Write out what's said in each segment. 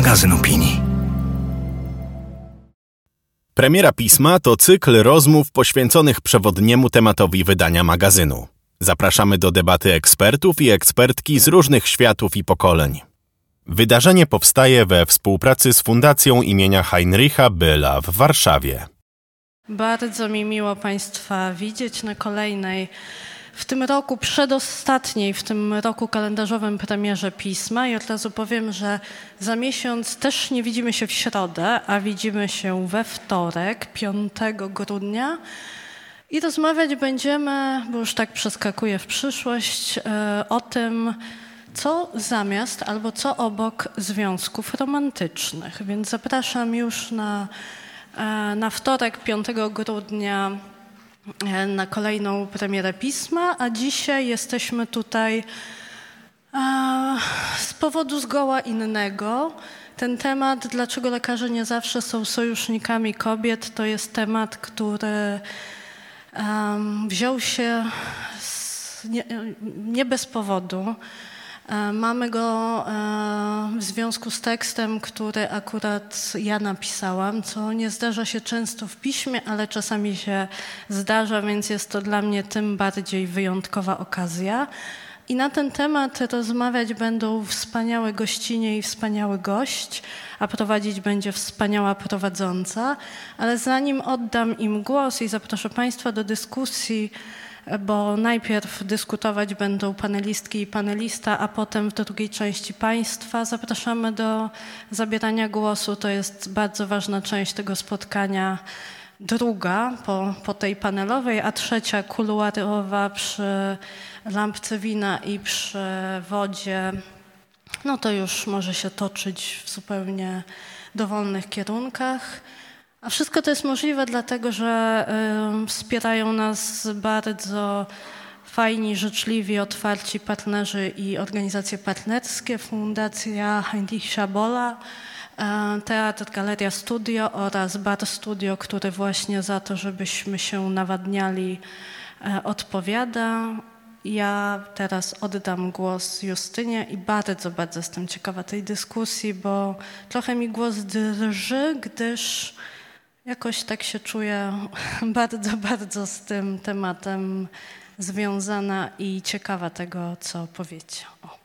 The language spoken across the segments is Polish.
magazyn opinii. Premiera pisma to cykl rozmów poświęconych przewodniemu tematowi wydania magazynu. Zapraszamy do debaty ekspertów i ekspertki z różnych światów i pokoleń. Wydarzenie powstaje we współpracy z Fundacją imienia Heinricha Byla w Warszawie. Bardzo mi miło Państwa widzieć na kolejnej w tym roku przedostatniej, w tym roku kalendarzowym premierze pisma i od razu powiem, że za miesiąc też nie widzimy się w środę, a widzimy się we wtorek, 5 grudnia. I rozmawiać będziemy, bo już tak przeskakuję w przyszłość, e, o tym, co zamiast albo co obok związków romantycznych. Więc zapraszam już na, e, na wtorek, 5 grudnia na kolejną premierę pisma, a dzisiaj jesteśmy tutaj e, z powodu zgoła innego. Ten temat, dlaczego lekarze nie zawsze są sojusznikami kobiet, to jest temat, który wziął się nie, nie bez powodu. E, mamy go e, w związku z tekstem, który akurat ja napisałam, co nie zdarza się często w piśmie, ale czasami się zdarza, więc jest to dla mnie tym bardziej wyjątkowa okazja. I na ten temat rozmawiać będą wspaniałe gościnie i wspaniały gość, a prowadzić będzie wspaniała prowadząca. Ale zanim oddam im głos i zaproszę Państwa do dyskusji, bo najpierw dyskutować będą panelistki i panelista, a potem w drugiej części Państwa zapraszamy do zabierania głosu. To jest bardzo ważna część tego spotkania. Druga po, po tej panelowej, a trzecia kuluarowa przy lampce wina i przy wodzie. No to już może się toczyć w zupełnie dowolnych kierunkach. A wszystko to jest możliwe dlatego, że wspierają nas bardzo fajni, życzliwi, otwarci partnerzy i organizacje partnerskie, Fundacja Heinricha Bola, y, Teatr Galeria Studio oraz Bar Studio, który właśnie za to, żebyśmy się nawadniali, y, odpowiada. Ja teraz oddam głos Justynie i bardzo, bardzo jestem ciekawa tej dyskusji, bo trochę mi głos drży, gdyż Jakoś tak się czuję bardzo, bardzo z tym tematem związana i ciekawa tego, co powiecie. O.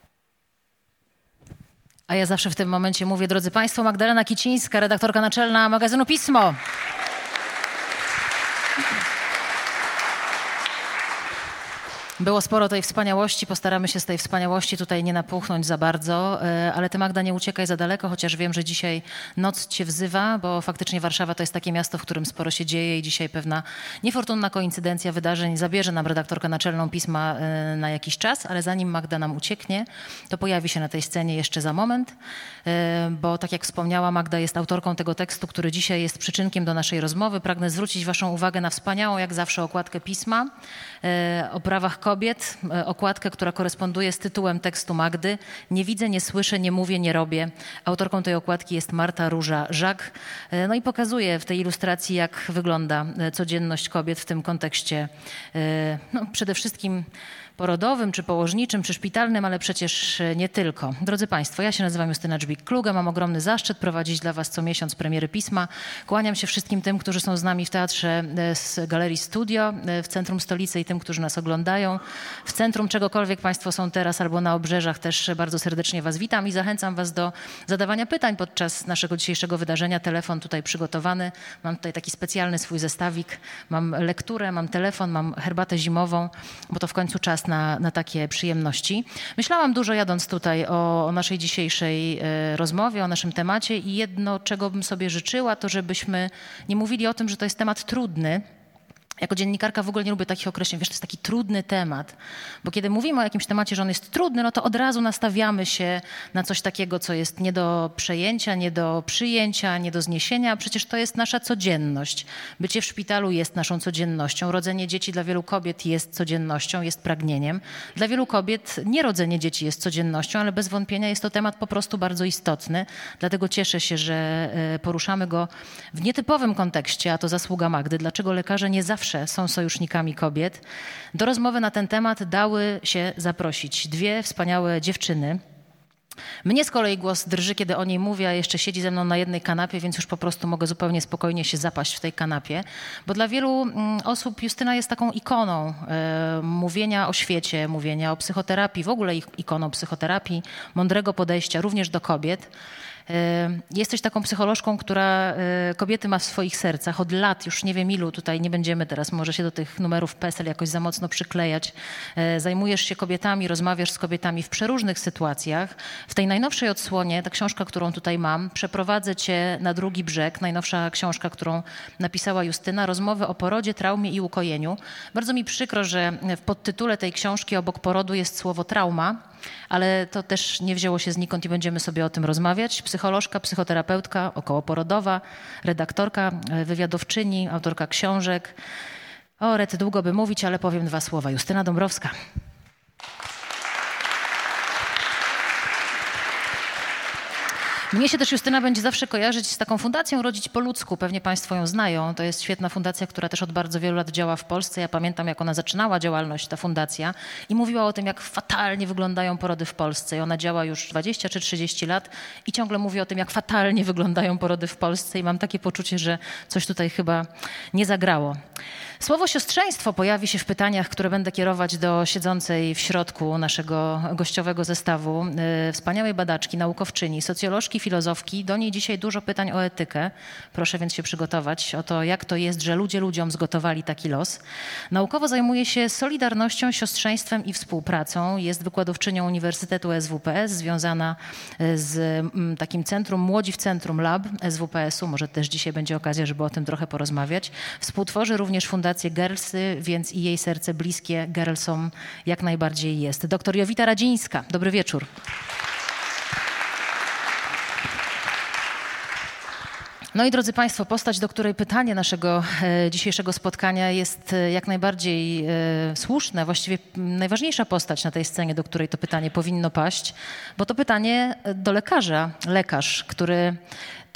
A ja zawsze w tym momencie mówię, drodzy Państwo, Magdalena Kicińska, redaktorka naczelna magazynu Pismo. Było sporo tej wspaniałości, postaramy się z tej wspaniałości tutaj nie napuchnąć za bardzo, e, ale ty Magda nie uciekaj za daleko, chociaż wiem, że dzisiaj noc cię wzywa, bo faktycznie Warszawa to jest takie miasto, w którym sporo się dzieje i dzisiaj pewna niefortunna koincydencja wydarzeń zabierze nam redaktorkę naczelną pisma e, na jakiś czas, ale zanim Magda nam ucieknie, to pojawi się na tej scenie jeszcze za moment, e, bo tak jak wspomniała, Magda jest autorką tego tekstu, który dzisiaj jest przyczynkiem do naszej rozmowy. Pragnę zwrócić waszą uwagę na wspaniałą, jak zawsze, okładkę pisma o prawach kobiet, e, okładkę, która koresponduje z tytułem tekstu Magdy. Nie widzę, nie słyszę, nie mówię, nie robię. Autorką tej okładki jest Marta Róża Żak. E, no i pokazuje w tej ilustracji, jak wygląda e, codzienność kobiet w tym kontekście. No, przede wszystkim porodowym, czy położniczym, czy szpitalnym, ale przecież e, nie tylko. Drodzy Państwo, ja się nazywam Justyna Dżbik-Kluga, mam ogromny zaszczyt prowadzić dla Was co miesiąc premiery pisma. Kłaniam się wszystkim tym, którzy są z nami w teatrze e, z Galerii Studio e, w centrum stolicy i tym, którzy nas oglądają. W centrum czegokolwiek Państwo są teraz albo na obrzeżach też bardzo serdecznie Was witam i zachęcam Was do zadawania pytań podczas naszego dzisiejszego wydarzenia. Telefon tutaj przygotowany. Mam tutaj taki specjalny swój zestawik. Mam lekturę, mam telefon, mam herbatę zimową, bo to w końcu czas na, na takie przyjemności. Myślałam dużo jadąc tutaj o, o naszej dzisiejszej e, rozmowie, o naszym temacie i jedno, czego bym sobie życzyła, to żebyśmy nie mówili o tym, że to jest temat trudny, jako dziennikarka w ogóle nie lubię takich określeń, wiesz, to jest taki trudny temat, bo kiedy mówimy o jakimś temacie, że on jest trudny, no to od razu nastawiamy się na coś takiego, co jest nie do przejęcia, nie do przyjęcia, nie do zniesienia, a przecież to jest nasza codzienność. Bycie w szpitalu jest naszą codziennością, rodzenie dzieci dla wielu kobiet jest codziennością, jest pragnieniem. Dla wielu kobiet nierodzenie dzieci jest codziennością, ale bez wątpienia jest to temat po prostu bardzo istotny, dlatego cieszę się, że e, poruszamy go w nietypowym kontekście, a to zasługa Magdy. Dlaczego lekarze nie zawsze zawsze są sojusznikami kobiet. Do rozmowy na ten temat dały się zaprosić dwie wspaniałe dziewczyny. Mnie z kolei głos drży, kiedy o niej mówię, a jeszcze siedzi ze mną na jednej kanapie, więc już po prostu mogę zupełnie spokojnie się zapaść w tej kanapie. Bo dla wielu mm, osób Justyna jest taką ikoną e, mówienia o świecie, mówienia o psychoterapii, w ogóle ikoną psychoterapii, mądrego podejścia również do kobiet. Jesteś taką psycholożką, która e, kobiety ma w swoich sercach od lat, już nie wiem ilu, tutaj nie będziemy teraz może się do tych numerów PESEL jakoś za mocno przyklejać. E, zajmujesz się kobietami, rozmawiasz z kobietami w przeróżnych sytuacjach. W tej najnowszej odsłonie, ta książka, którą tutaj mam, przeprowadzę cię na drugi brzeg, najnowsza książka, którą napisała Justyna, rozmowy o porodzie, traumie i ukojeniu. Bardzo mi przykro, że w podtytule tej książki obok porodu jest słowo trauma ale to też nie wzięło się znikąd i będziemy sobie o tym rozmawiać. Psycholożka, psychoterapeutka, okołoporodowa, redaktorka, e, wywiadowczyni, autorka książek. O, Ret, długo by mówić, ale powiem dwa słowa. Justyna Dąbrowska. Mnie się też Justyna będzie zawsze kojarzyć z taką fundacją Rodzić po ludzku. Pewnie Państwo ją znają. To jest świetna fundacja, która też od bardzo wielu lat działa w Polsce. Ja pamiętam, jak ona zaczynała działalność, ta fundacja, i mówiła o tym, jak fatalnie wyglądają porody w Polsce. I ona działa już 20 czy 30 lat i ciągle mówi o tym, jak fatalnie wyglądają porody w Polsce. I mam takie poczucie, że coś tutaj chyba nie zagrało. Słowo siostrzeństwo pojawi się w pytaniach, które będę kierować do siedzącej w środku naszego gościowego zestawu. E, wspaniałej badaczki, naukowczyni, socjolożki, filozofki. Do niej dzisiaj dużo pytań o etykę. Proszę więc się przygotować o to, jak to jest, że ludzie ludziom zgotowali taki los. Naukowo zajmuje się solidarnością, siostrzeństwem i współpracą. Jest wykładowczynią Uniwersytetu SWPS, związana e, z mm, takim centrum Młodzi w Centrum Lab SWPS-u. Może też dzisiaj będzie okazja, żeby o tym trochę porozmawiać. Współtworzy również Fundację Girlsy, więc i jej serce bliskie Girlsom jak najbardziej jest. Doktor Jowita Radzińska, dobry wieczór. No i drodzy Państwo, postać, do której pytanie naszego e, dzisiejszego spotkania jest e, jak najbardziej e, słuszne, właściwie najważniejsza postać na tej scenie, do której to pytanie powinno paść, bo to pytanie do lekarza. Lekarz, który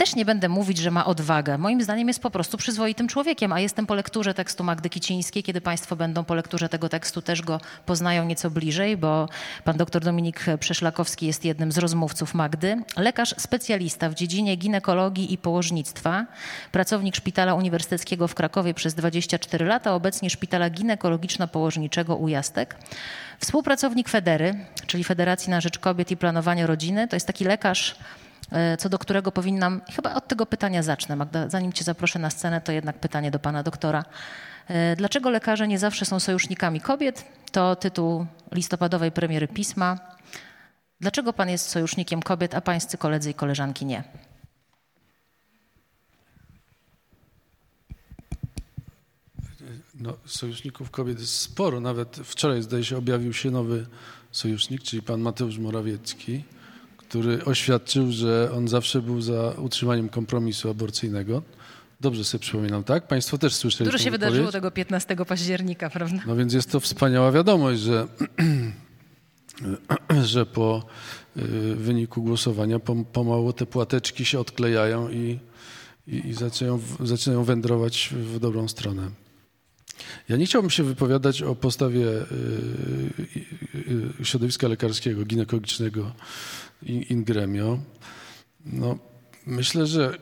też nie będę mówić, że ma odwagę. Moim zdaniem jest po prostu przyzwoitym człowiekiem, a jestem po lekturze tekstu Magdy Kicińskiej. Kiedy Państwo będą po lekturze tego tekstu, też go poznają nieco bliżej, bo pan dr Dominik Przeszlakowski jest jednym z rozmówców Magdy. Lekarz specjalista w dziedzinie ginekologii i położnictwa, pracownik Szpitala Uniwersyteckiego w Krakowie przez 24 lata, obecnie Szpitala Ginekologiczno-Położniczego Ujastek. Współpracownik Federy, czyli Federacji na Rzecz Kobiet i Planowania Rodziny. To jest taki lekarz co do którego powinnam, chyba od tego pytania zacznę, Magda, zanim cię zaproszę na scenę, to jednak pytanie do pana doktora. E, dlaczego lekarze nie zawsze są sojusznikami kobiet? To tytuł listopadowej premiery pisma. Dlaczego pan jest sojusznikiem kobiet, a pańscy koledzy i koleżanki nie? No, sojuszników kobiet jest sporo. Nawet wczoraj, zdaje się, objawił się nowy sojusznik, czyli pan Mateusz Morawiecki który oświadczył, że on zawsze był za utrzymaniem kompromisu aborcyjnego. Dobrze sobie przypominam, tak? Państwo też słyszeli Dużo się wydarzyło tego 15 października, prawda? No więc jest to wspaniała wiadomość, że, że po y, wyniku głosowania pomału te płateczki się odklejają i, i, i zaczynają, zaczynają wędrować w dobrą stronę. Ja nie chciałbym się wypowiadać o postawie y, y, środowiska lekarskiego, ginekologicznego in gremio. No, myślę, że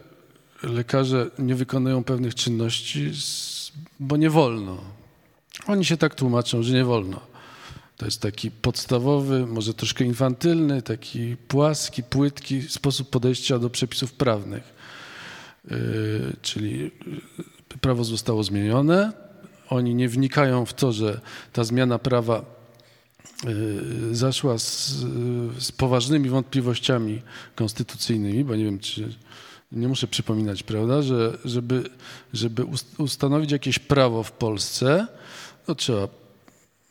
lekarze nie wykonują pewnych czynności, bo nie wolno. Oni się tak tłumaczą, że nie wolno. To jest taki podstawowy, może troszkę infantylny, taki płaski, płytki sposób podejścia do przepisów prawnych. Yy, czyli prawo zostało zmienione, oni nie wnikają w to, że ta zmiana prawa zaszła z, z, poważnymi wątpliwościami konstytucyjnymi, bo nie wiem, czy nie muszę przypominać, prawda, że żeby, żeby ustanowić jakieś prawo w Polsce, to trzeba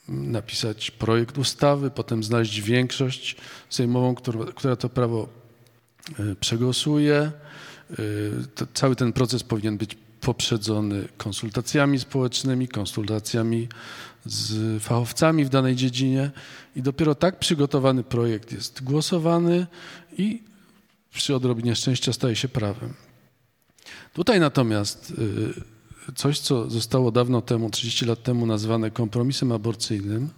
napisać projekt ustawy, potem znaleźć większość sejmową, która, która to prawo y, przegłosuje. Y, to cały ten proces powinien być poprzedzony konsultacjami społecznymi, konsultacjami z fachowcami w danej dziedzinie i dopiero tak przygotowany projekt jest głosowany i przy odrobinie szczęścia staje się prawem. Tutaj natomiast y, coś, co zostało dawno temu, 30 lat temu nazwane kompromisem aborcyjnym,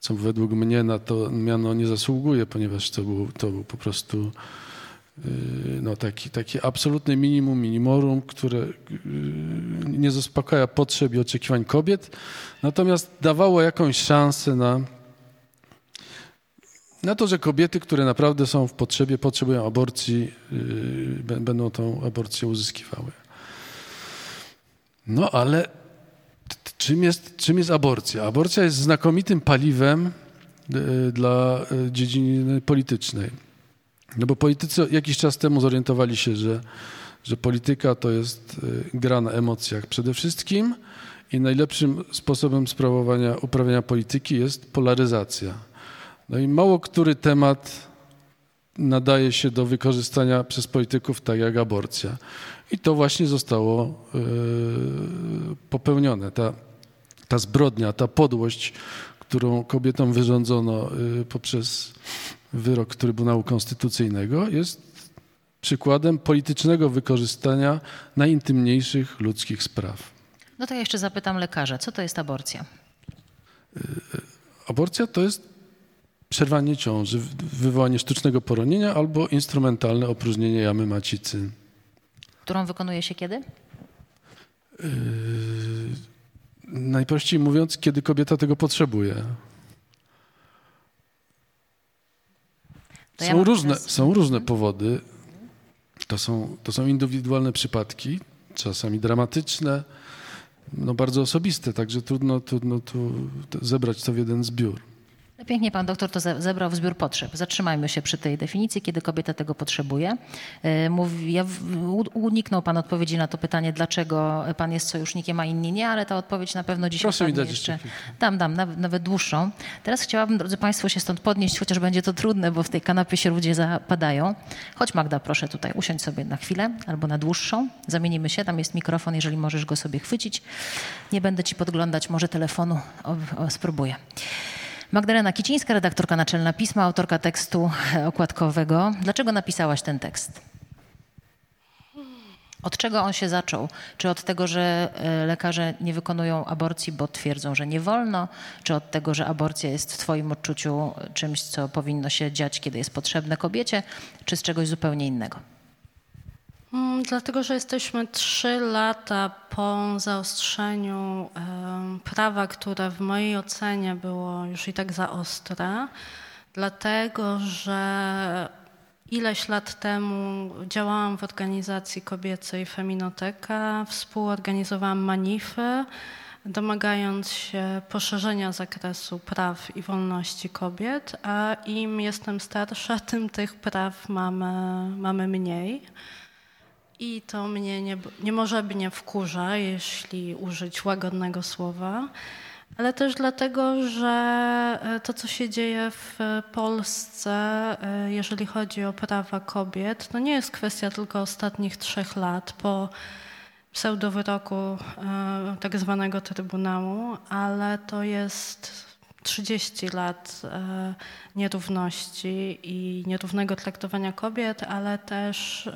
co według mnie na to miano nie zasługuje, ponieważ to był, to był po prostu y, no, taki, taki absolutny minimum minimorum, które y, nie zaspokaja potrzeb i oczekiwań kobiet, natomiast dawało jakąś szansę na, na to, że kobiety, które naprawdę są w potrzebie, potrzebują aborcji, y, będą tą aborcję uzyskiwały. No ale czym jest, czym jest aborcja? Aborcja jest znakomitym paliwem y, dla y, dziedziny politycznej. No bo politycy jakiś czas temu zorientowali się, że, że polityka to jest gra na emocjach przede wszystkim i najlepszym sposobem sprawowania, uprawiania polityki jest polaryzacja. No i mało który temat nadaje się do wykorzystania przez polityków tak jak aborcja. I to właśnie zostało yy, popełnione. Ta, ta zbrodnia, ta podłość, którą kobietom wyrządzono yy, poprzez wyrok Trybunału Konstytucyjnego, jest przykładem politycznego wykorzystania najintymniejszych ludzkich spraw. No to ja jeszcze zapytam lekarza, co to jest aborcja? Yy, aborcja to jest przerwanie ciąży, wywołanie sztucznego poronienia albo instrumentalne opróżnienie jamy macicy. Którą wykonuje się kiedy? Yy, najprościej mówiąc, kiedy kobieta tego potrzebuje. Ja są, różne, teraz... są różne powody. To są, to są indywidualne przypadki, czasami dramatyczne, no bardzo osobiste, także trudno, trudno tu zebrać to w jeden zbiór. Pięknie pan doktor to zebrał w zbiór potrzeb. Zatrzymajmy się przy tej definicji, kiedy kobieta tego potrzebuje. E, mówi, ja, uniknął pan odpowiedzi na to pytanie, dlaczego pan jest sojusznikiem, a inni nie, ale ta odpowiedź na pewno dzisiaj Proszę mi dać jeszcze. jeszcze dam, dam, nawet, nawet dłuższą. Teraz chciałabym, drodzy państwo, się stąd podnieść, chociaż będzie to trudne, bo w tej kanapie się ludzie zapadają. Chodź Magda, proszę tutaj usiądź sobie na chwilę albo na dłuższą. Zamienimy się, tam jest mikrofon, jeżeli możesz go sobie chwycić. Nie będę ci podglądać, może telefonu o, o, spróbuję. Magdalena Kicińska, redaktorka naczelna Pisma, autorka tekstu okładkowego. Dlaczego napisałaś ten tekst? Od czego on się zaczął? Czy od tego, że e, lekarze nie wykonują aborcji, bo twierdzą, że nie wolno? Czy od tego, że aborcja jest w Twoim odczuciu czymś, co powinno się dziać, kiedy jest potrzebne kobiecie? Czy z czegoś zupełnie innego? Mm, dlatego, że jesteśmy trzy lata po zaostrzeniu prawa, które w mojej ocenie było już i tak za ostre, dlatego, że ileś lat temu działałam w organizacji kobiecej Feminoteka, współorganizowałam manify, domagając się poszerzenia zakresu praw i wolności kobiet, a im jestem starsza, tym tych praw mamy, mamy mniej. I to mnie nie, nie może mnie wkurza, jeśli użyć łagodnego słowa, ale też dlatego, że e, to, co się dzieje w Polsce, e, jeżeli chodzi o prawa kobiet, to nie jest kwestia tylko ostatnich trzech lat po pseudowyroku e, tak zwanego Trybunału, ale to jest 30 lat nierówności i nierównego traktowania kobiet, ale też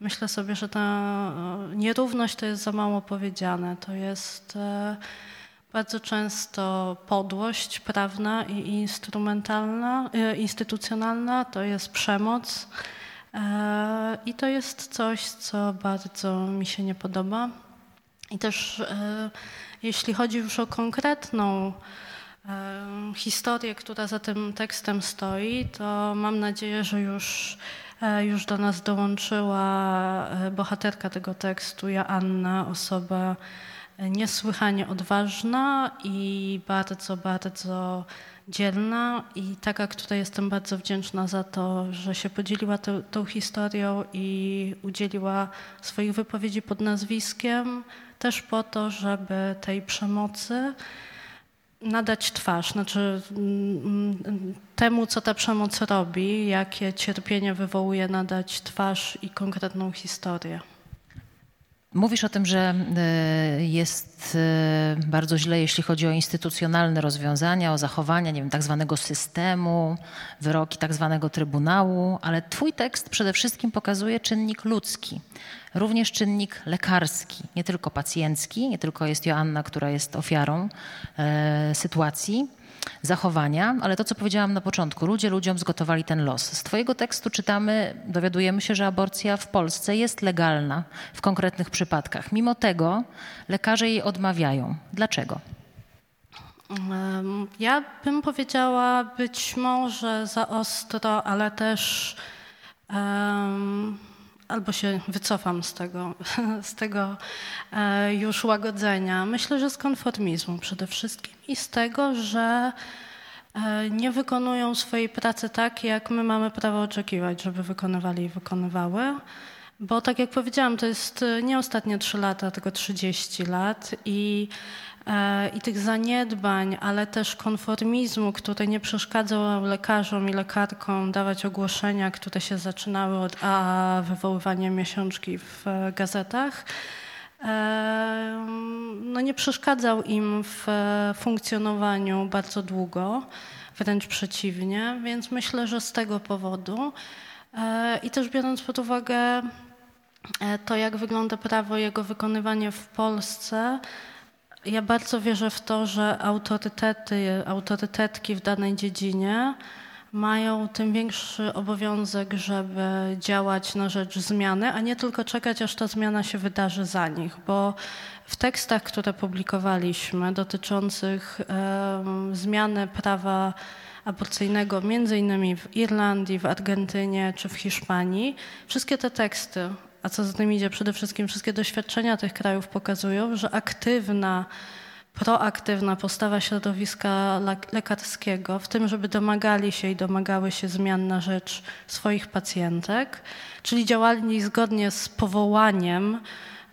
Myślę sobie, że ta e, nierówność to jest za mało powiedziane. To jest e, bardzo często podłość prawna i instrumentalna, e, instytucjonalna, to jest przemoc. I to jest coś, co bardzo mi się nie podoba. I też jeśli chodzi już o konkretną historię, która za tym tekstem stoi, to mam nadzieję, że już już do nas dołączyła e, bohaterka tego tekstu, Joanna, osoba e, niesłychanie odważna i bardzo, bardzo dzielna. I taka, której jestem bardzo wdzięczna za to, że się podzieliła tą, tą historią i udzieliła swoich wypowiedzi pod nazwiskiem, też po to, żeby tej przemocy nadać twarz, znaczy mm, temu, co ta przemoc robi, jakie cierpienie wywołuje, nadać twarz i konkretną historię. Mówisz o tym, że e, jest e, bardzo źle, jeśli chodzi o instytucjonalne rozwiązania, o zachowania, nie wiem, tak zwanego systemu, wyroki tak zwanego trybunału, ale twój tekst przede wszystkim pokazuje czynnik ludzki, również czynnik lekarski, nie tylko pacjencki, nie tylko jest Joanna, która jest ofiarą e, sytuacji, zachowania, ale to, co powiedziałam na początku, ludzie ludziom zgotowali ten los. Z Twojego tekstu czytamy, dowiadujemy się, że aborcja w Polsce jest legalna w konkretnych przypadkach. Mimo tego lekarze jej odmawiają. Dlaczego? Ja bym powiedziała być może za ostro, ale też em, albo się wycofam z tego, z tego e, już łagodzenia. Myślę, że z konformizmu przede wszystkim i z tego, że e, nie wykonują swojej pracy tak, jak my mamy prawo oczekiwać, żeby wykonywali i wykonywały. Bo tak jak powiedziałam, to jest e, nie ostatnie 3 lata, tylko 30 lat i, i tych zaniedbań, ale też konformizmu, który nie przeszkadzał lekarzom i lekarkom dawać ogłoszenia, które się zaczynały od a wywoływania miesiączki w e, gazetach. E, no nie przeszkadzał im w e, funkcjonowaniu bardzo długo, wręcz przeciwnie, więc myślę, że z tego powodu e, i też biorąc pod uwagę e, to, jak wygląda prawo jego wykonywanie w Polsce, ja bardzo wierzę w to, że autorytety, autorytetki w danej dziedzinie mają tym większy obowiązek, żeby działać na rzecz zmiany, a nie tylko czekać, aż ta zmiana się wydarzy za nich, bo w tekstach, które publikowaliśmy dotyczących em, zmiany prawa aborcyjnego, między innymi w Irlandii, w Argentynie czy w Hiszpanii, wszystkie te teksty, a co za tym idzie, przede wszystkim wszystkie doświadczenia tych krajów pokazują, że aktywna proaktywna postawa środowiska lek- lekarskiego w tym, żeby domagali się i domagały się zmian na rzecz swoich pacjentek, czyli działali zgodnie z powołaniem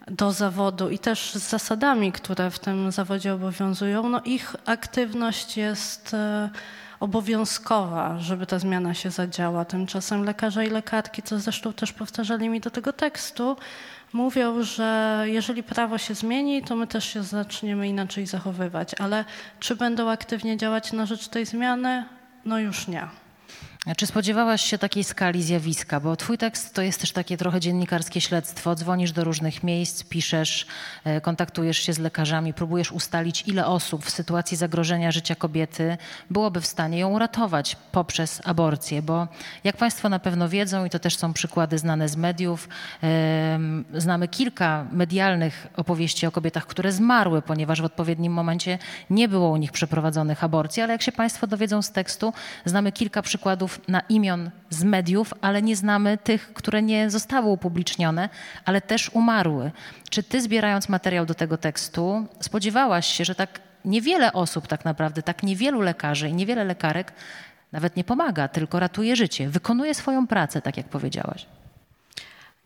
do zawodu i też z zasadami, które w tym zawodzie obowiązują, no ich aktywność jest e, obowiązkowa, żeby ta zmiana się zadziała. Tymczasem lekarze i lekarki, co zresztą też powtarzali mi do tego tekstu, mówią, że jeżeli prawo się zmieni, to my też się zaczniemy inaczej zachowywać. Ale czy będą aktywnie działać na rzecz tej zmiany? No już nie. Czy spodziewałaś się takiej skali zjawiska? Bo twój tekst to jest też takie trochę dziennikarskie śledztwo. Dzwonisz do różnych miejsc, piszesz, e, kontaktujesz się z lekarzami, próbujesz ustalić, ile osób w sytuacji zagrożenia życia kobiety byłoby w stanie ją uratować poprzez aborcję. Bo jak Państwo na pewno wiedzą, i to też są przykłady znane z mediów, znamy kilka medialnych opowieści o kobietach, które zmarły, ponieważ w odpowiednim momencie nie było u nich przeprowadzonych aborcji. Ale jak się Państwo dowiedzą z tekstu, znamy kilka przykładów na imion z mediów, ale nie znamy tych, które nie zostały upublicznione, ale też umarły. Czy ty zbierając materiał do tego tekstu spodziewałaś się, że tak niewiele osób tak naprawdę, tak niewielu lekarzy i niewiele lekarek nawet nie pomaga, tylko ratuje życie, wykonuje swoją pracę, tak jak powiedziałaś?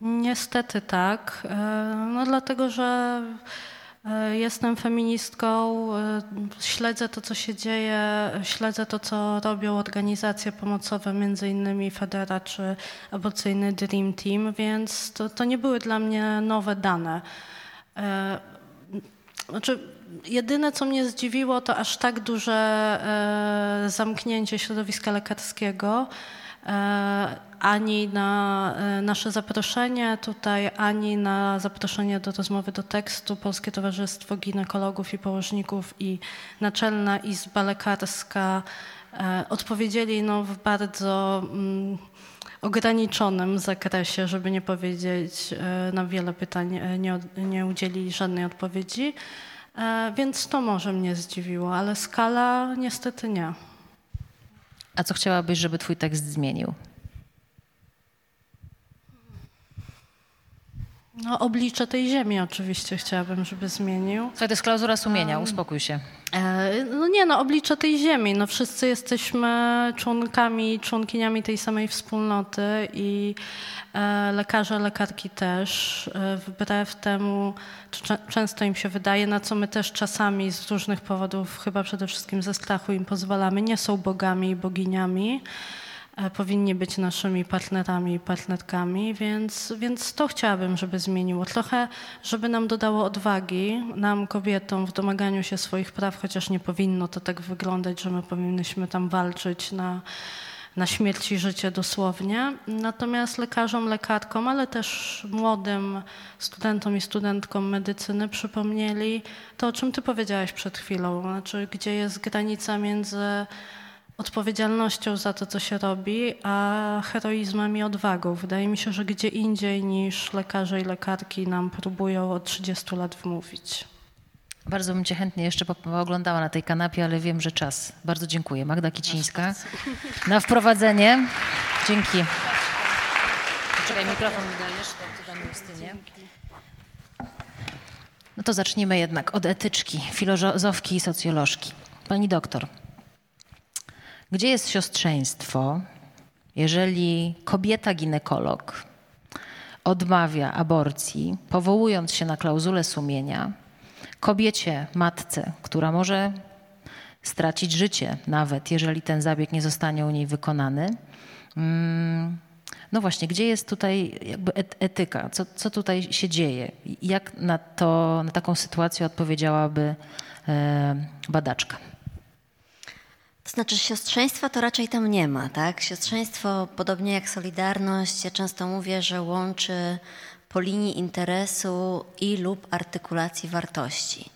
Niestety tak. E, No dlatego, że jestem feministką, e, śledzę to, co się dzieje, śledzę to, co robią organizacje pomocowe, między innymi Federa czy aborcyjny Dream Team, więc to, to nie były dla mnie nowe dane. E, Znaczy, jedyne, co mnie zdziwiło, to aż tak duże e, zamknięcie środowiska lekarskiego. E, ani na e, nasze zaproszenie tutaj, ani na zaproszenie do rozmowy do tekstu Polskie Towarzystwo Ginekologów i Położników i Naczelna Izba Lekarska e, odpowiedzieli no, w bardzo mm, ograniczonym zakresie, żeby nie powiedzieć, na wiele pytań nie, nie udzielili żadnej odpowiedzi. Więc to może mnie zdziwiło, ale skala niestety nie. A co chciałabyś, żeby twój tekst zmienił? No, oblicze tej ziemi oczywiście chciałabym, żeby zmienił. To jest klauzura sumienia, uspokój się. E, No nie, no oblicze tej ziemi. No wszyscy jesteśmy członkami, członkiniami tej samej wspólnoty i e, lekarze, lekarki też. E, wbrew temu często im się wydaje, na co my też czasami z różnych powodów, chyba przede wszystkim ze strachu im pozwalamy, nie są bogami i boginiami. E, Powinni być naszymi partnerami i partnerkami, więc, więc to chciałabym, żeby zmieniło. Trochę, żeby nam dodało odwagi, nam kobietom w domaganiu się swoich praw, chociaż nie powinno to tak wyglądać, że my powinnyśmy tam walczyć na, na śmierć i życie dosłownie. Natomiast lekarzom, lekarkom, ale też młodym studentom i studentkom medycyny przypomnieli to, o czym ty powiedziałaś przed chwilą, znaczy gdzie jest granica między odpowiedzialnością za to, co się robi, a heroizmem i odwagą. Wydaje mi się, że gdzie indziej niż lekarze i lekarki nam próbują od 30 lat wmówić. Bardzo bym cię chętnie jeszcze pooglądała na tej kanapie, ale wiem, że czas. Bardzo dziękuję. Magda Kicińska na wprowadzenie. Dzięki. Czekaj, mikrofon mi dajesz, to dam Justynie. No to zacznijmy jednak od etyczki, filozofki i socjolożki. Pani doktor, gdzie jest siostrzeństwo, jeżeli kobieta ginekolog odmawia aborcji, powołując się na klauzulę sumienia, kobiecie, matce, która może stracić życie, nawet jeżeli ten zabieg nie zostanie u niej wykonany. Mm, no właśnie, gdzie jest tutaj jakby etyka? Co, co tutaj się dzieje? Jak na, to, na taką sytuację odpowiedziałaby e, badaczka? To znaczy siostrzeństwa to raczej tam nie ma, tak? Siostrzeństwo, podobnie jak Solidarność, ja często mówię, że łączy po linii interesu i lub artykulacji wartości.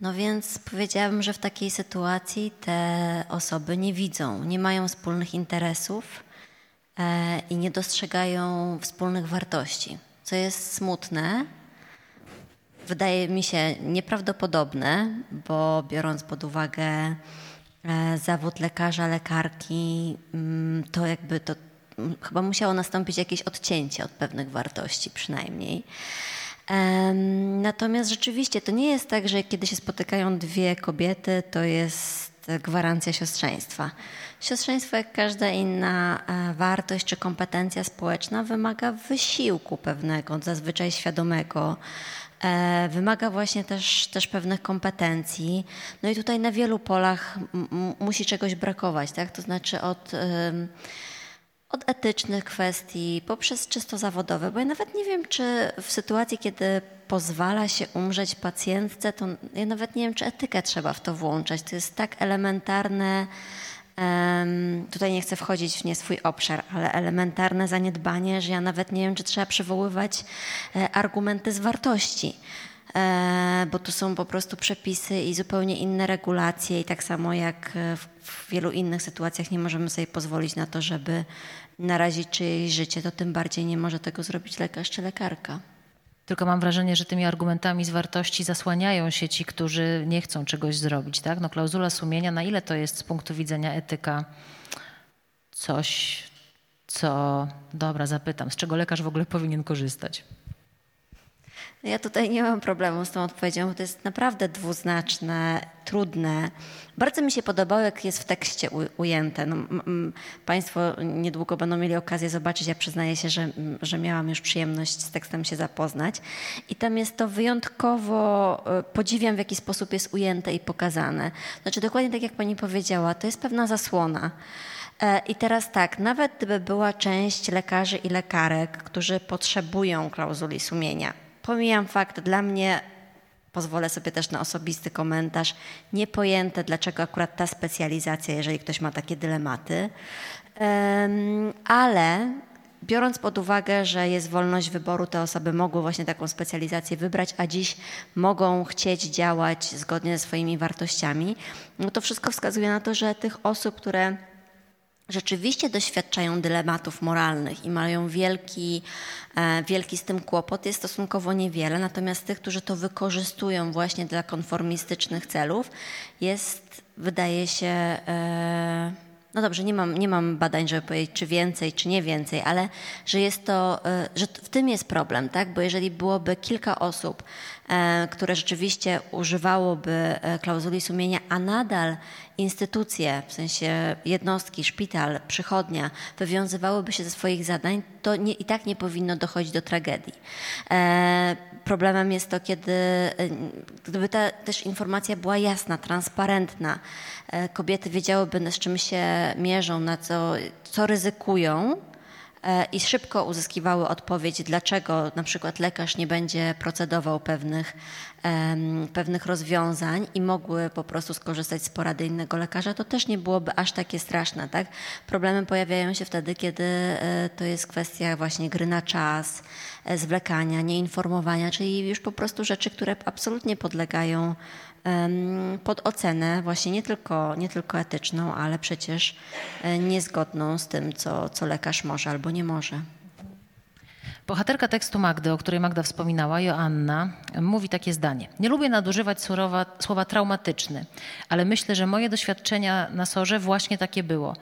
No więc powiedziałabym, że w takiej sytuacji te osoby nie widzą, nie mają wspólnych interesów e, i nie dostrzegają wspólnych wartości, co jest smutne. Wydaje mi się nieprawdopodobne, bo biorąc pod uwagę zawód lekarza, lekarki, mm, to jakby to chyba musiało nastąpić jakieś odcięcie od pewnych wartości przynajmniej. Natomiast rzeczywiście to nie jest tak, że kiedy się spotykają dwie kobiety, to jest gwarancja siostrzeństwa. Siostrzeństwo, jak każda inna e, wartość czy kompetencja społeczna, wymaga wysiłku pewnego, zazwyczaj świadomego. E, wymaga właśnie też, też pewnych kompetencji. No i tutaj na wielu polach musi czegoś brakować, tak? To znaczy od od etycznych kwestii, poprzez czysto zawodowe, bo ja nawet nie wiem, czy w sytuacji, kiedy pozwala się umrzeć pacjentce, to ja nawet nie wiem, czy etykę trzeba w to włączać. To jest tak elementarne, tutaj nie chcę wchodzić w nie swój obszar, ale elementarne zaniedbanie, że ja nawet nie wiem, czy trzeba przywoływać e, argumenty z wartości e, bo tu są po prostu przepisy i zupełnie inne regulacje i tak samo jak w wielu innych sytuacjach nie możemy sobie pozwolić na to, żeby narazić czyjeś życie, to tym bardziej nie może tego zrobić lekarz czy lekarka. Tylko mam wrażenie, że tymi argumentami z wartości zasłaniają się ci, którzy nie chcą czegoś zrobić. Tak? No, klauzula sumienia, na ile to jest z punktu widzenia etyka coś, co, dobra, zapytam, z czego lekarz w ogóle powinien korzystać? Ja tutaj nie mam problemu z tą odpowiedzią, bo to jest naprawdę dwuznaczne, trudne. Bardzo mi się podobało, jak jest w tekście ujęte. No, państwo niedługo będą mieli okazję zobaczyć. Ja przyznaję się, że, że miałam już przyjemność z tekstem się zapoznać. I tam jest to wyjątkowo, e, podziwiam w jaki sposób jest ujęte i pokazane. Znaczy dokładnie tak jak pani powiedziała, to jest pewna zasłona. E, I teraz tak, nawet gdyby była część lekarzy i lekarek, którzy potrzebują klauzuli sumienia, Pomijam fakt, dla mnie, pozwolę sobie też na osobisty komentarz, niepojęte, dlaczego akurat ta specjalizacja, jeżeli ktoś ma takie dylematy, ale biorąc pod uwagę, że jest wolność wyboru, te osoby mogły właśnie taką specjalizację wybrać, a dziś mogą chcieć działać zgodnie ze swoimi wartościami, no to wszystko wskazuje na to, że tych osób, które rzeczywiście doświadczają dylematów moralnych i mają wielki, e, wielki z tym kłopot, jest stosunkowo niewiele. Natomiast tych, którzy to wykorzystują właśnie dla konformistycznych celów, jest, wydaje się, e, no dobrze, nie mam, nie mam badań, żeby powiedzieć, czy więcej, czy nie więcej, ale że jest to, e, że w tym jest problem, tak? Bo jeżeli byłoby kilka osób, które rzeczywiście używałoby klauzuli sumienia, a nadal instytucje, w sensie jednostki, szpital, przychodnia wywiązywałyby się ze swoich zadań, to nie, i tak nie powinno dochodzić do tragedii. E, problemem jest to, kiedy e, gdyby ta też informacja była jasna, transparentna, e, kobiety wiedziałyby, z czym się mierzą, na co, co ryzykują, i szybko uzyskiwały odpowiedź, dlaczego na przykład lekarz nie będzie procedował pewnych, pewnych rozwiązań i mogły po prostu skorzystać z porady innego lekarza, to też nie byłoby aż takie straszne. Tak? Problemy pojawiają się wtedy, kiedy e, to jest kwestia właśnie gry na czas, e, zwlekania, nieinformowania, czyli już po prostu rzeczy, które absolutnie podlegają pod ocenę właśnie nie tylko, nie tylko etyczną, ale przecież e, niezgodną z tym, co, co lekarz może albo nie może. Bohaterka tekstu Magdy, o której Magda wspominała, Joanna, mówi takie zdanie. Nie lubię nadużywać słowa, słowa traumatyczny, ale myślę, że moje doświadczenia na sorze właśnie takie było.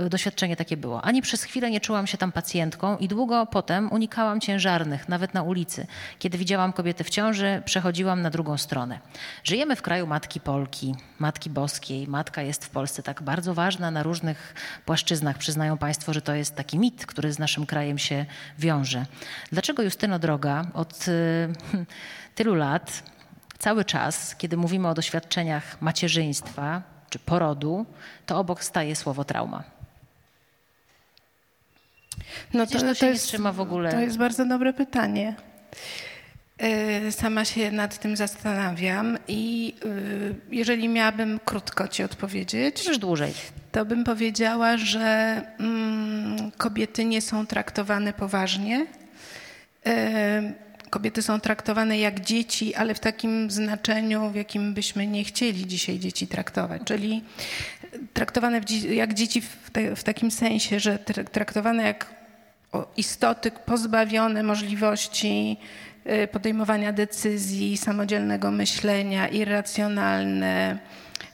Y, doświadczenie takie było. Ani przez chwilę nie czułam się tam pacjentką i długo potem unikałam ciężarnych, nawet na ulicy. Kiedy widziałam kobiety w ciąży, przechodziłam na drugą stronę. Żyjemy w kraju Matki Polki, Matki Boskiej. Matka jest w Polsce tak bardzo ważna na różnych płaszczyznach. Przyznają Państwo, że to jest taki mit, który z naszym krajem się wiąże. Dlaczego Justyno Droga od y, tylu lat cały czas, kiedy mówimy o doświadczeniach macierzyństwa, czy porodu, to obok staje słowo trauma. No to, to, to jest, w ogóle. To jest bardzo dobre pytanie. E, sama się nad tym zastanawiam i e, jeżeli miałabym krótko ci odpowiedzieć, już dłużej, to bym powiedziała, że mm, kobiety nie są traktowane poważnie. E, kobiety są traktowane jak dzieci, ale w takim znaczeniu, w jakim byśmy nie chcieli dzisiaj dzieci traktować. Czyli traktowane jak dzieci w, te, w takim sensie, że traktowane jak istoty pozbawione możliwości y, podejmowania decyzji, samodzielnego myślenia, irracjonalne,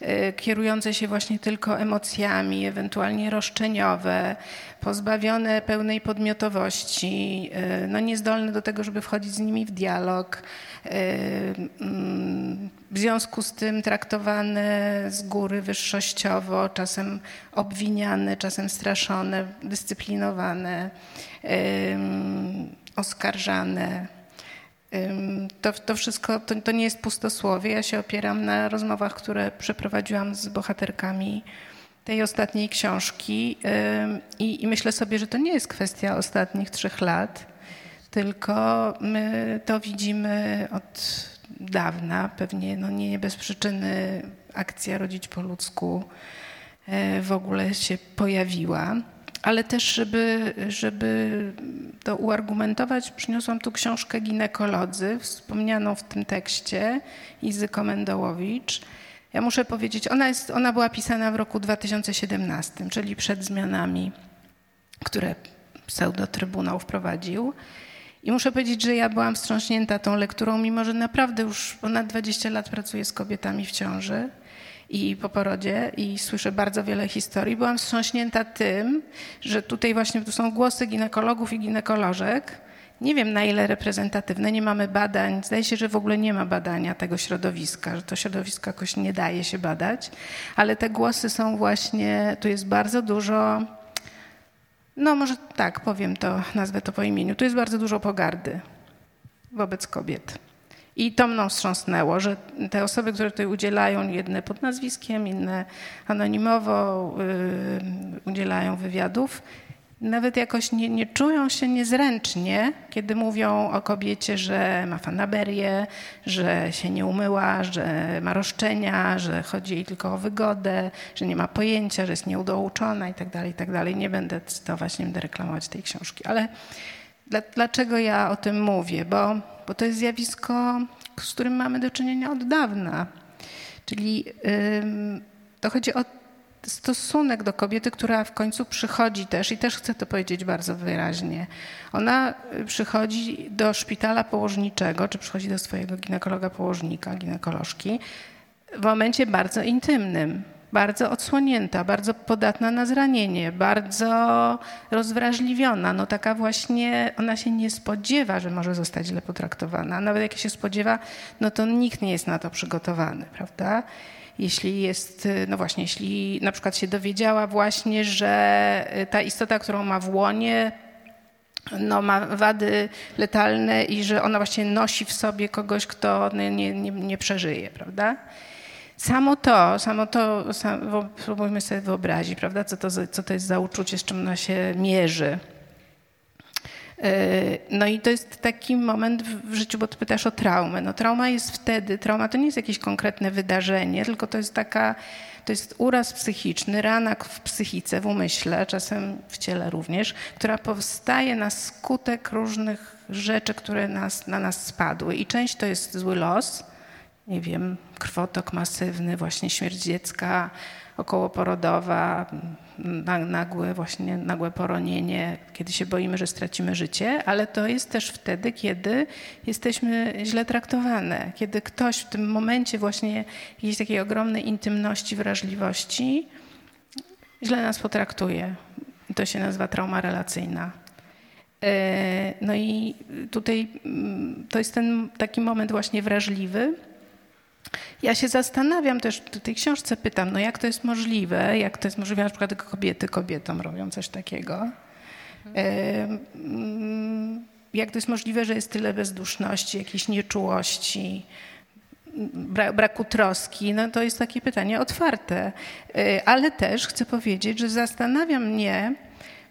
y, kierujące się właśnie tylko emocjami, ewentualnie roszczeniowe, pozbawione pełnej podmiotowości, y, no niezdolne do tego, żeby wchodzić z nimi w dialog, mm, w związku z tym traktowane z góry wyższościowo, czasem obwiniane, czasem straszone, dyscyplinowane, oskarżane. To, to wszystko to, to nie jest pustosłowie. Ja się opieram na rozmowach, które przeprowadziłam z bohaterkami tej ostatniej książki i, i myślę sobie, że to nie jest kwestia ostatnich trzech lat, tylko my to widzimy od dawna, pewnie no nie bez przyczyny akcja Rodzić po ludzku e, w ogóle się pojawiła. Ale też, żeby, żeby to uargumentować, przyniosłam tu książkę Ginekolodzy, wspomnianą w tym tekście Izy Komendołowicz. Ja muszę powiedzieć, ona, jest, ona była pisana w roku 2017, czyli przed zmianami, które pseudo-trybunał wprowadził. I muszę powiedzieć, że ja byłam wstrząśnięta tą lekturą, mimo że naprawdę już ponad 20 lat pracuję z kobietami w ciąży i po porodzie i słyszę bardzo wiele historii. Byłam wstrząśnięta tym, że tutaj właśnie tu są głosy ginekologów i ginekolożek. Nie wiem na ile reprezentatywne, nie mamy badań. Zdaje się, że w ogóle nie ma badania tego środowiska, że to środowisko jakoś nie daje się badać, ale te głosy są właśnie, tu jest bardzo dużo no może tak, powiem to, nazwę to po imieniu. Tu jest bardzo dużo pogardy wobec kobiet. I to mną wstrząsnęło, że te osoby, które tutaj udzielają, jedne pod nazwiskiem, inne anonimowo yy, udzielają wywiadów, nawet jakoś nie, nie, czują się niezręcznie, kiedy mówią o kobiecie, że ma fanaberię, że się nie umyła, że ma roszczenia, że chodzi jej tylko o wygodę, że nie ma pojęcia, że jest nieudouczona itd., tak itd. Tak nie będę cytować, nie będę reklamować tej książki. Ale dla, dlaczego ja o tym mówię? Bo, bo to jest zjawisko, z którym mamy do czynienia od dawna. Czyli to chodzi o stosunek do kobiety, która w końcu przychodzi też, i też chcę to powiedzieć bardzo wyraźnie, ona y, przychodzi do szpitala położniczego, czy przychodzi do swojego ginekologa położnika, ginekolożki w momencie bardzo intymnym, bardzo odsłonięta, bardzo podatna na zranienie, bardzo rozwrażliwiona. No taka właśnie, ona się nie spodziewa, że może zostać źle potraktowana. Nawet jak się spodziewa, no to nikt nie jest na to przygotowany, prawda? jeśli jest, no właśnie, jeśli na przykład się dowiedziała właśnie, że ta istota, którą ma w łonie, no, ma wady letalne i że ona właśnie nosi w sobie kogoś, kto nie, nie, nie przeżyje, prawda? Samo to, samo to, sam, spróbujmy sobie wyobrazić, prawda, co to, co to jest za uczucie, z czym ona się mierzy. No i to jest taki moment w życiu, bo ty pytasz o traumę. No trauma jest wtedy, trauma to nie jest jakieś konkretne wydarzenie, tylko to jest taka, to jest uraz psychiczny, rana w psychice, w umyśle, czasem w ciele również, która powstaje na skutek różnych rzeczy, które nas, na nas spadły. I część to jest zły los, nie wiem, krwotok masywny, właśnie śmierć dziecka, okołoporodowa, nagłe właśnie nagłe poronienie, kiedy się boimy, że stracimy życie, ale to jest też wtedy, kiedy jesteśmy źle traktowane, kiedy ktoś w tym momencie właśnie jakiejś takiej ogromnej intymności, wrażliwości źle nas potraktuje. To się nazywa trauma relacyjna. E, no i tutaj mm, to jest ten taki moment właśnie wrażliwy, ja się zastanawiam też, w tej książce pytam, no jak to jest możliwe, jak to jest możliwe, na przykład kobiety kobietom robią coś takiego. Jak to jest możliwe, że jest tyle bezduszności, jakiejś nieczułości, braku troski, no to jest takie pytanie otwarte. E, ale też chcę powiedzieć, że zastanawia mnie,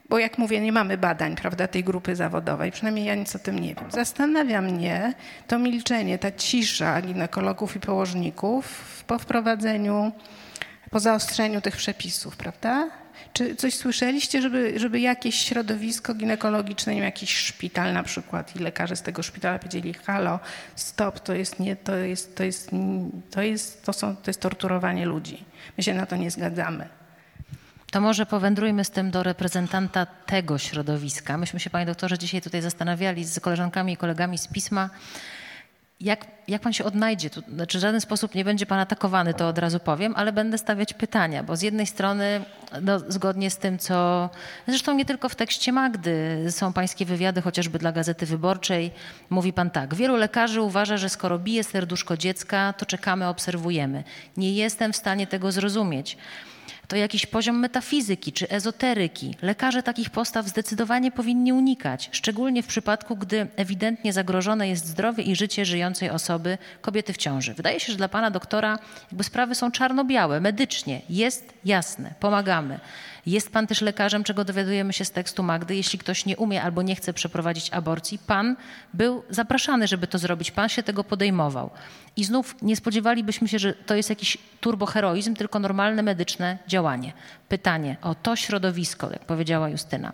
bo jak mówię, nie mamy badań, prawda, tej grupy zawodowej, przynajmniej ja nic o tym nie wiem. Zastanawia mnie to milczenie, ta cisza ginekologów i położników po wprowadzeniu, po zaostrzeniu tych przepisów, prawda? Czy coś słyszeliście, żeby, żeby jakieś środowisko ginekologiczne, nie wiem, jakiś szpital na przykład i lekarze z tego szpitala powiedzieli, halo, stop, to jest nie, to jest, to jest, to jest, to są, to jest torturowanie ludzi. My się na to nie zgadzamy. To może powędrujmy z tym do reprezentanta tego środowiska. Myśmy się, panie doktorze, dzisiaj tutaj zastanawiali z koleżankami i kolegami z pisma, jak, jak pan się odnajdzie? Tu, znaczy w żaden sposób nie będzie pan atakowany, to od razu powiem, ale będę stawiać pytania, bo z jednej strony, no, zgodnie z tym, co zresztą nie tylko w tekście Magdy, są pańskie wywiady, chociażby dla Gazety Wyborczej, mówi pan tak. Wielu lekarzy uważa, że skoro bije serduszko dziecka, to czekamy, obserwujemy. Nie jestem w stanie tego zrozumieć to jakiś poziom metafizyki czy ezoteryki. Lekarze takich postaw zdecydowanie powinni unikać, szczególnie w przypadku, gdy ewidentnie zagrożone jest zdrowie i życie żyjącej osoby, kobiety w ciąży. Wydaje się, że dla pana doktora jakby sprawy są czarno-białe, medycznie. Jest jasne, pomagamy. Jest pan też lekarzem, czego dowiadujemy się z tekstu Magdy. Jeśli ktoś nie umie albo nie chce przeprowadzić aborcji, pan był zapraszany, żeby to zrobić. Pan się tego podejmował. I znów nie spodziewalibyśmy się, że to jest jakiś turboheroizm, tylko normalne medyczne działanie. Pytanie o to środowisko, jak powiedziała Justyna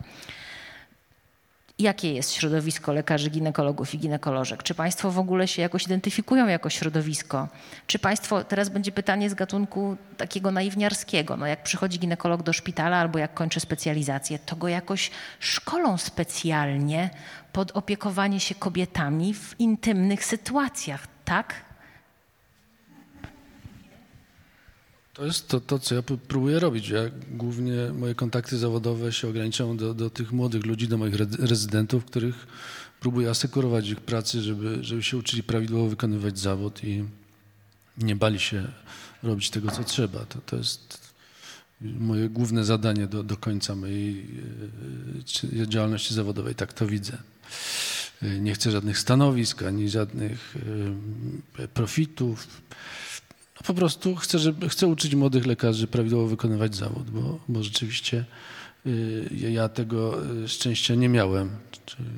jakie jest środowisko lekarzy, ginekologów i ginekolożek? Czy Państwo w ogóle się jakoś identyfikują jako środowisko? Czy Państwo, teraz będzie pytanie z gatunku takiego naiwniarskiego, no jak przychodzi ginekolog do szpitala albo jak kończy specjalizację, to go jakoś szkolą specjalnie pod opiekowanie się kobietami w intymnych sytuacjach, tak? To jest to, to, co ja próbuję robić. Ja głównie moje kontakty zawodowe się ograniczają do, do tych młodych ludzi, do moich rezydentów, których próbuję asekurować ich pracy, żeby, żeby się uczyli prawidłowo wykonywać zawód i nie bali się robić tego, co trzeba. To, to jest moje główne zadanie do, do końca mojej e, działalności zawodowej. Tak to widzę. E, nie chcę żadnych stanowisk, ani żadnych e, profitów po prostu chcę, żeby, chcę uczyć młodych lekarzy prawidłowo wykonywać zawód, bo, bo rzeczywiście y, ja tego y, szczęścia nie miałem. Czyli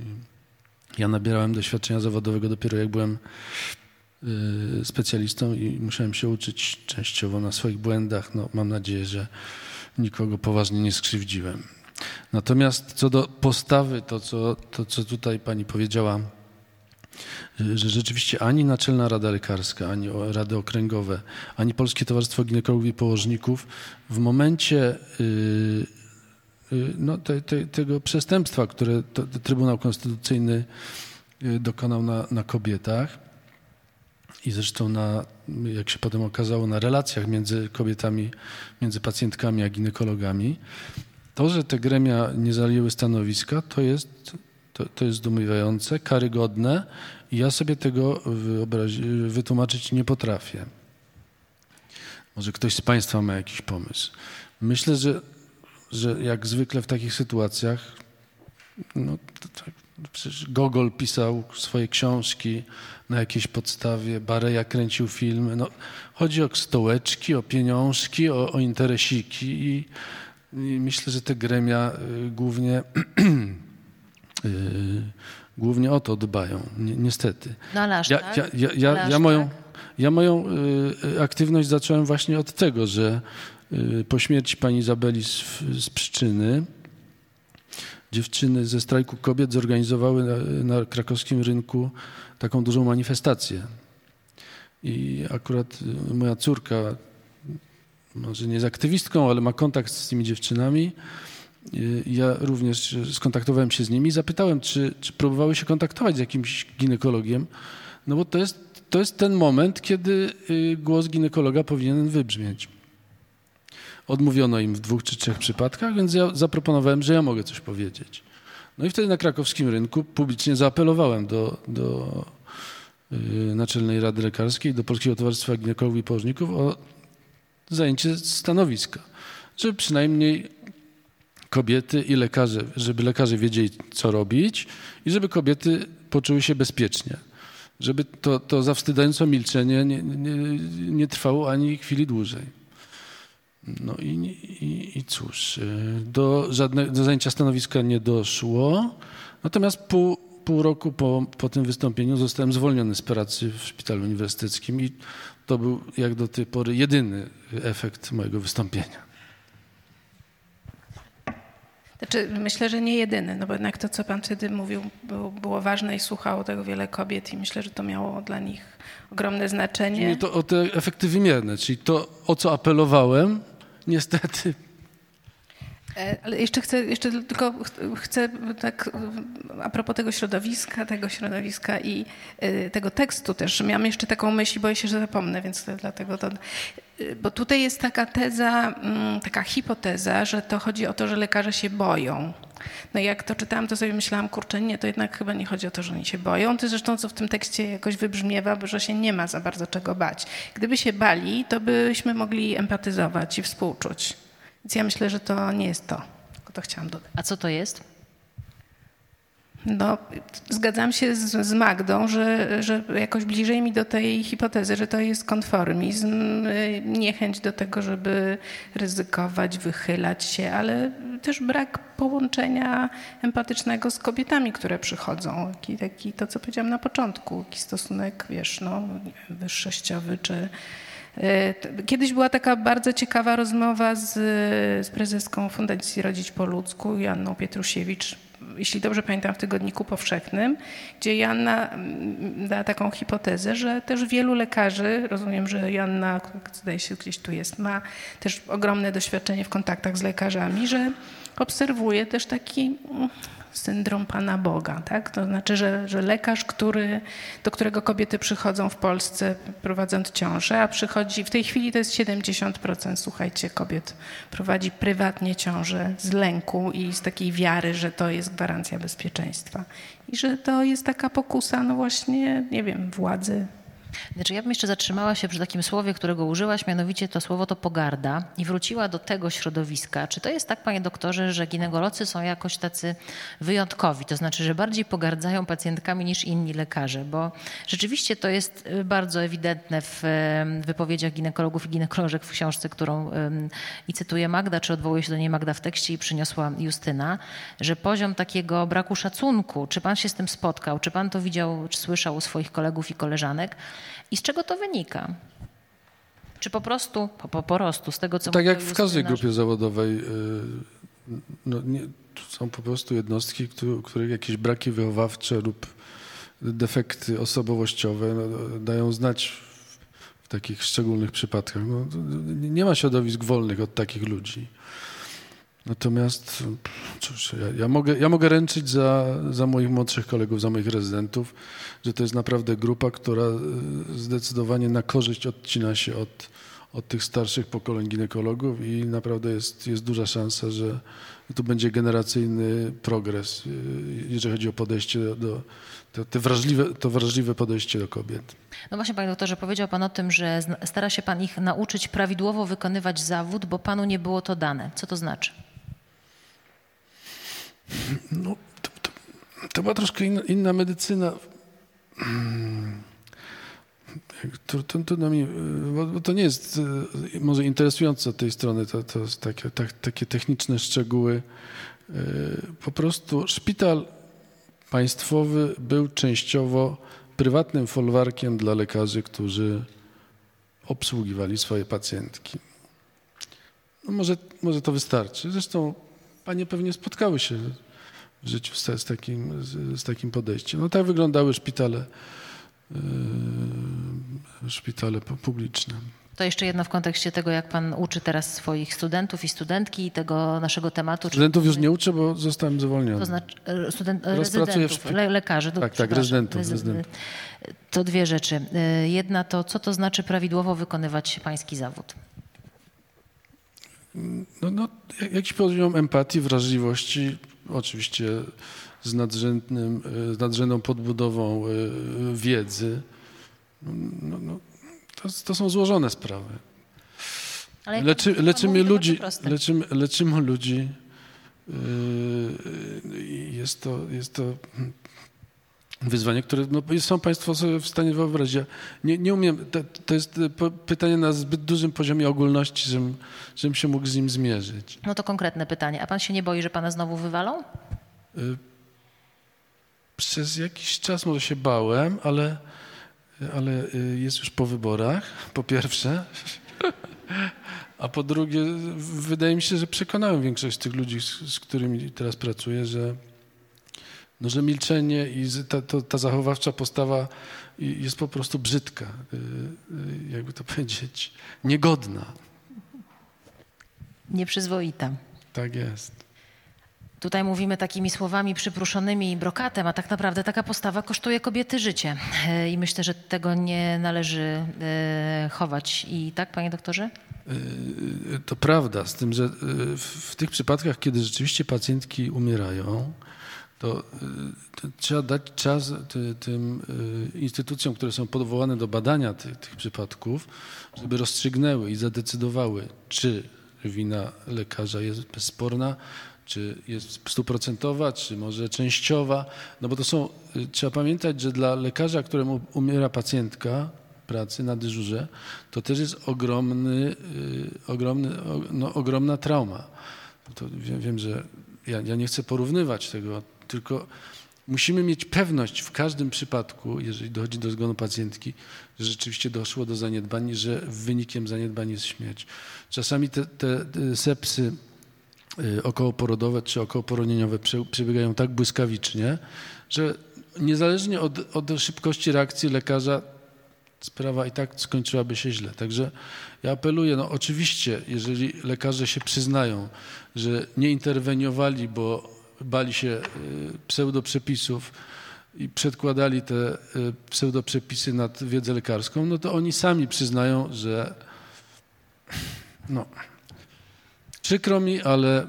ja nabierałem doświadczenia zawodowego dopiero jak byłem y, specjalistą i musiałem się uczyć częściowo na swoich błędach. No, mam nadzieję, że nikogo poważnie nie skrzywdziłem. Natomiast co do postawy, to co, to, co tutaj pani powiedziała, że rzeczywiście ani Naczelna Rada Lekarska, ani Rady Okręgowe, ani Polskie Towarzystwo Ginekologów i Położników w momencie y, y, no, te, te, tego przestępstwa, które Trybunał Konstytucyjny y, dokonał na, na kobietach i zresztą na, jak się potem okazało, na relacjach między kobietami, między pacjentkami a ginekologami, to, że te gremia nie zajęły stanowiska, to jest to, to jest zdumiewające, karygodne ja sobie tego wytłumaczyć nie potrafię. Może ktoś z Państwa ma jakiś pomysł. Myślę, że, że jak zwykle w takich sytuacjach, no, tak, przecież Gogol pisał swoje książki na jakiejś podstawie, Bareja kręcił filmy. No, chodzi o stołeczki, o pieniążki, o, o interesiki i, i myślę, że te gremia y, głównie głównie o to dbają, ni niestety. No ale aż ja, tak? ja, ja, ja, ja moją, tak? ja moją y, aktywność zacząłem właśnie od tego, że y, po śmierci pani Izabeli z, z przyczyny dziewczyny ze strajku kobiet zorganizowały na, na krakowskim rynku taką dużą manifestację. I akurat y, moja córka, może nie jest aktywistką, ale ma kontakt z tymi dziewczynami. Ja również skontaktowałem się z nimi i zapytałem, czy, czy próbowały się kontaktować z jakimś ginekologiem, no bo to jest, to jest ten moment, kiedy y, głos ginekologa powinien wybrzmieć. Odmówiono im w dwóch czy trzech przypadkach, więc ja zaproponowałem, że ja mogę coś powiedzieć. No i wtedy na krakowskim rynku publicznie zaapelowałem do, do y, Naczelnej Rady Lekarskiej, do Polskiego Towarzystwa Ginekologów i Położników o zajęcie stanowiska, żeby przynajmniej kobiety i lekarze, żeby lekarze wiedzieli, co robić i żeby kobiety poczuły się bezpiecznie. Żeby to, to zawstydzające milczenie nie, nie, nie trwało ani chwili dłużej. No i, i, i cóż, do, żadne, do zajęcia stanowiska nie doszło. Natomiast pół, pół roku po, po tym wystąpieniu zostałem zwolniony z pracy w szpitalu uniwersyteckim i to był jak do tej pory jedyny efekt mojego wystąpienia. Znaczy, myślę, że nie jedyny, no bo jednak to, co pan wtedy mówił, było, było ważne i słuchało tego wiele kobiet i myślę, że to miało dla nich ogromne znaczenie. Nie to o te efekty wymierne, czyli to, o co apelowałem, niestety Ale jeszcze chcę, jeszcze tylko ch- chcę tak e, a propos tego środowiska, tego środowiska i e, tego tekstu też. Miałam jeszcze taką myśl, boję się, że zapomnę, więc dlatego to... e, Bo tutaj jest taka teza, mm, taka hipoteza, że to chodzi o to, że lekarze się boją. No jak to czytałam, to sobie myślałam, kurczę, nie, to jednak chyba nie chodzi o to, że oni się boją. To zresztą, co w tym tekście jakoś wybrzmiewa, że się nie ma za bardzo czego bać. Gdyby się bali, to byśmy mogli empatyzować i współczuć. Więc ja myślę, że to nie jest to. Tylko to chciałam dodać. A co to jest? No, zgadzam się z, z Magdą, że, że jakoś bliżej mi do tej hipotezy, że to jest konformizm, niechęć do tego, żeby ryzykować, wychylać się, ale też brak połączenia empatycznego z kobietami, które przychodzą. Taki, taki to, co powiedziałam na początku, taki stosunek, wiesz, no, wyższościowy czy Kiedyś była taka bardzo ciekawa rozmowa z, z prezeską Fundacji Rodzić po ludzku, Janną Pietrusiewicz, jeśli dobrze pamiętam, w Tygodniku Powszechnym, gdzie Janna mm, dała taką hipotezę, że też wielu lekarzy, rozumiem, że Janna, zdaje się gdzieś tu jest, ma też ogromne doświadczenie w kontaktach z lekarzami, że obserwuje też taki mm, syndrom Pana Boga, tak? To znaczy, że, że lekarz, który, do którego kobiety przychodzą w Polsce prowadząc ciążę, a przychodzi, w tej chwili to jest 70%, słuchajcie, kobiet prowadzi prywatnie ciążę z lęku i z takiej wiary, że to jest gwarancja bezpieczeństwa. I że to jest taka pokusa, no właśnie, nie wiem, władzy, Znaczy, ja bym jeszcze zatrzymała się przy takim słowie, którego użyłaś, mianowicie to słowo to pogarda i wróciła do tego środowiska. Czy to jest tak, panie doktorze, że ginekolodzy są jakoś tacy wyjątkowi, to znaczy, że bardziej pogardzają pacjentkami niż inni lekarze? Bo rzeczywiście to jest y, bardzo ewidentne w em, wypowiedziach ginekologów i ginekolożek w książce, którą em, i cytuje Magda, czy odwołuje się do niej Magda w tekście i przyniosła Justyna, że poziom takiego braku szacunku, czy pan się z tym spotkał, czy pan to widział, czy słyszał u swoich kolegów i koleżanek i z czego to wynika? Czy po prostu, po, po, po prostu, z tego co Tak jak w każdej Justyna, grupie zawodowej, y, no nie, są po prostu jednostki, któ- których jakieś braki wychowawcze lub defekty osobowościowe no, dają znać w, takich szczególnych przypadkach. No, nie ma środowisk wolnych od takich ludzi. Natomiast cóż, ja, ja, mogę, ja mogę ręczyć za, za moich młodszych kolegów, za moich rezydentów, że to jest naprawdę grupa, która y, zdecydowanie na korzyść odcina się od, od tych starszych pokoleń ginekologów i naprawdę jest, jest duża szansa, że tu będzie generacyjny progres, y, jeżeli chodzi o podejście do, to, te wrażliwe, to wrażliwe podejście do kobiet. No właśnie, panie doktorze, powiedział pan o tym, że stara się pan ich nauczyć prawidłowo wykonywać zawód, bo panu nie było to dane. Co to znaczy? No, to, to, to była troszkę inna, inna medycyna. Mm. To, na mnie, bo to nie jest e, może interesujące od tej strony, to, to takie, tak, takie techniczne szczegóły. E, Po prostu szpital państwowy był częściowo prywatnym folwarkiem dla lekarzy, którzy obsługiwali swoje pacjentki. No może, może to wystarczy. Zresztą panie pewnie spotkały się w życiu z, z, takim, z, z takim podejściem. No tak wyglądały szpitale, yy, szpitale pu- publiczne. To jeszcze jedno w kontekście tego, jak pan uczy teraz swoich studentów i studentki i tego naszego tematu. Studentów już nie uczę, bo zostałem zwolniony. To znaczy e, student, e, rezydentów, le, lekarzy. Tak, tak, rezydentów, rezy- rezydentów. To dwie rzeczy. Jedna to, co to znaczy prawidłowo wykonywać pański zawód? No, no, jak- jakiś poziom empatii, wrażliwości, oczywiście z, nadrzędnym, y, z nadrzędną podbudową y, wiedzy. No, no, to, to są złożone sprawy. Leczy, leczymy, ludzi, leczymy, leczymy ludzi. I Jest to, jest to wyzwanie, które no, są Państwo sobie w stanie wyobrazić. Ja nie, nie umiem, to, to jest po- pytanie na zbyt dużym poziomie ogólności, żebym, żebym się mógł z nim zmierzyć. No to konkretne pytanie. A pan się nie boi, że pana znowu wywalą? Y, Przez jakiś czas może się bałem, ale, ale y, jest już po wyborach, po pierwsze. A po drugie, wydaje mi się, że przekonałem większość tych ludzi, z, z którymi teraz pracuję, że, no, że milczenie i ta, to, ta zachowawcza postawa jest po prostu brzydka, y, y, jakby to powiedzieć, niegodna. Nieprzyzwoita. Tak jest. Tutaj mówimy takimi słowami przypruszonymi i brokatem, a tak naprawdę taka postawa kosztuje kobiety życie. E, I myślę, że tego nie należy chować. I tak, panie doktorze? Y, To prawda, z tym, że y, w tych przypadkach, kiedy rzeczywiście pacjentki umierają, to, y, to trzeba dać czas ty, tym y, instytucjom, które są powołane do badania tych, tych przypadków, żeby rozstrzygnęły i zadecydowały, czy wina lekarza jest bezsporna, czy jest stuprocentowa, czy może częściowa. No bo to są, y, trzeba pamiętać, że dla lekarza, któremu umiera pacjentka, pracy na dyżurze, to też jest ogromny, ogromny, no, ogromna trauma. To wiem, wiem że ja, ja nie chcę porównywać tego, tylko musimy mieć pewność w każdym przypadku, jeżeli dochodzi do zgonu pacjentki, że rzeczywiście doszło do zaniedbań, że wynikiem zaniedbań jest śmierć. Czasami te, te, te sepsy y, okołoporodowe czy okołoporonieniowe prze- przebiegają tak błyskawicznie, że niezależnie od, od szybkości reakcji lekarza sprawa i tak skończyłaby się źle. Także ja apeluję, no oczywiście, jeżeli lekarze się przyznają, że nie interweniowali, bo bali się y, pseudoprzepisów i przedkładali te y, pseudoprzepisy nad wiedzę lekarską, no to oni sami przyznają, że no, przykro mi, ale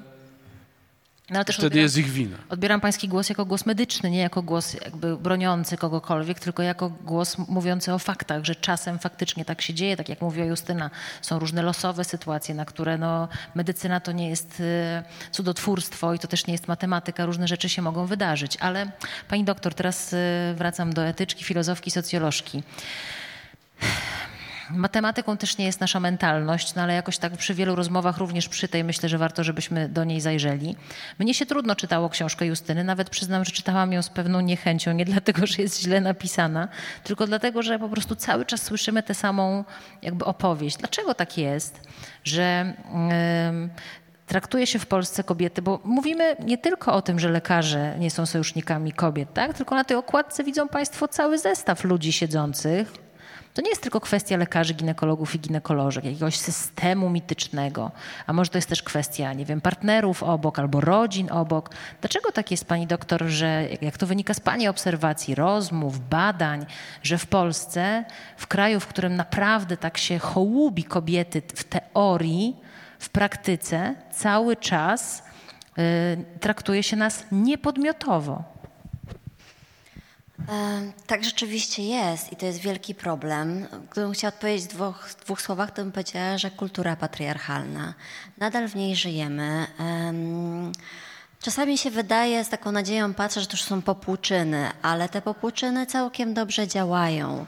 No, wtedy odbieram, jest ich wina. odbieram pański głos jako głos medyczny, nie jako głos jakby broniący kogokolwiek, tylko jako głos mówiący o faktach, że czasem faktycznie tak się dzieje, tak jak mówiła Justyna, są różne losowe sytuacje, na które no, medycyna to nie jest e, cudotwórstwo i to też nie jest matematyka, różne rzeczy się mogą wydarzyć. Ale pani doktor, teraz e, wracam do etyczki, filozofki, socjolożki. Matematyką też nie jest nasza mentalność, no ale jakoś tak przy wielu rozmowach, również przy tej, myślę, że warto, żebyśmy do niej zajrzeli. Mnie się trudno czytało książkę Justyny, nawet przyznam, że czytałam ją z pewną niechęcią, nie dlatego, że jest źle napisana, tylko dlatego, że po prostu cały czas słyszymy tę samą jakby opowieść. Dlaczego tak jest, że... ym, traktuje się w Polsce kobiety, bo mówimy nie tylko o tym, że lekarze nie są sojusznikami kobiet, tak? tylko na tej okładce widzą Państwo cały zestaw ludzi siedzących. To nie jest tylko kwestia lekarzy, ginekologów i ginekolożek, jakiegoś systemu mitycznego, a może to jest też kwestia, nie wiem, partnerów obok albo rodzin obok. Dlaczego tak jest, pani doktor, że jak to wynika z pani obserwacji, rozmów, badań, że w Polsce, w kraju, w którym naprawdę tak się hołubi kobiety w teorii, w praktyce cały czas y, traktuje się nas niepodmiotowo. Tak rzeczywiście jest i to jest wielki problem. Gdybym chciała odpowiedzieć w dwóch, dwóch słowach, to bym powiedziała, że kultura patriarchalna. Nadal w niej żyjemy. Em, Czasami się wydaje, z taką nadzieją patrzę, że to już są popłuczyny, ale te popłuczyny całkiem dobrze działają.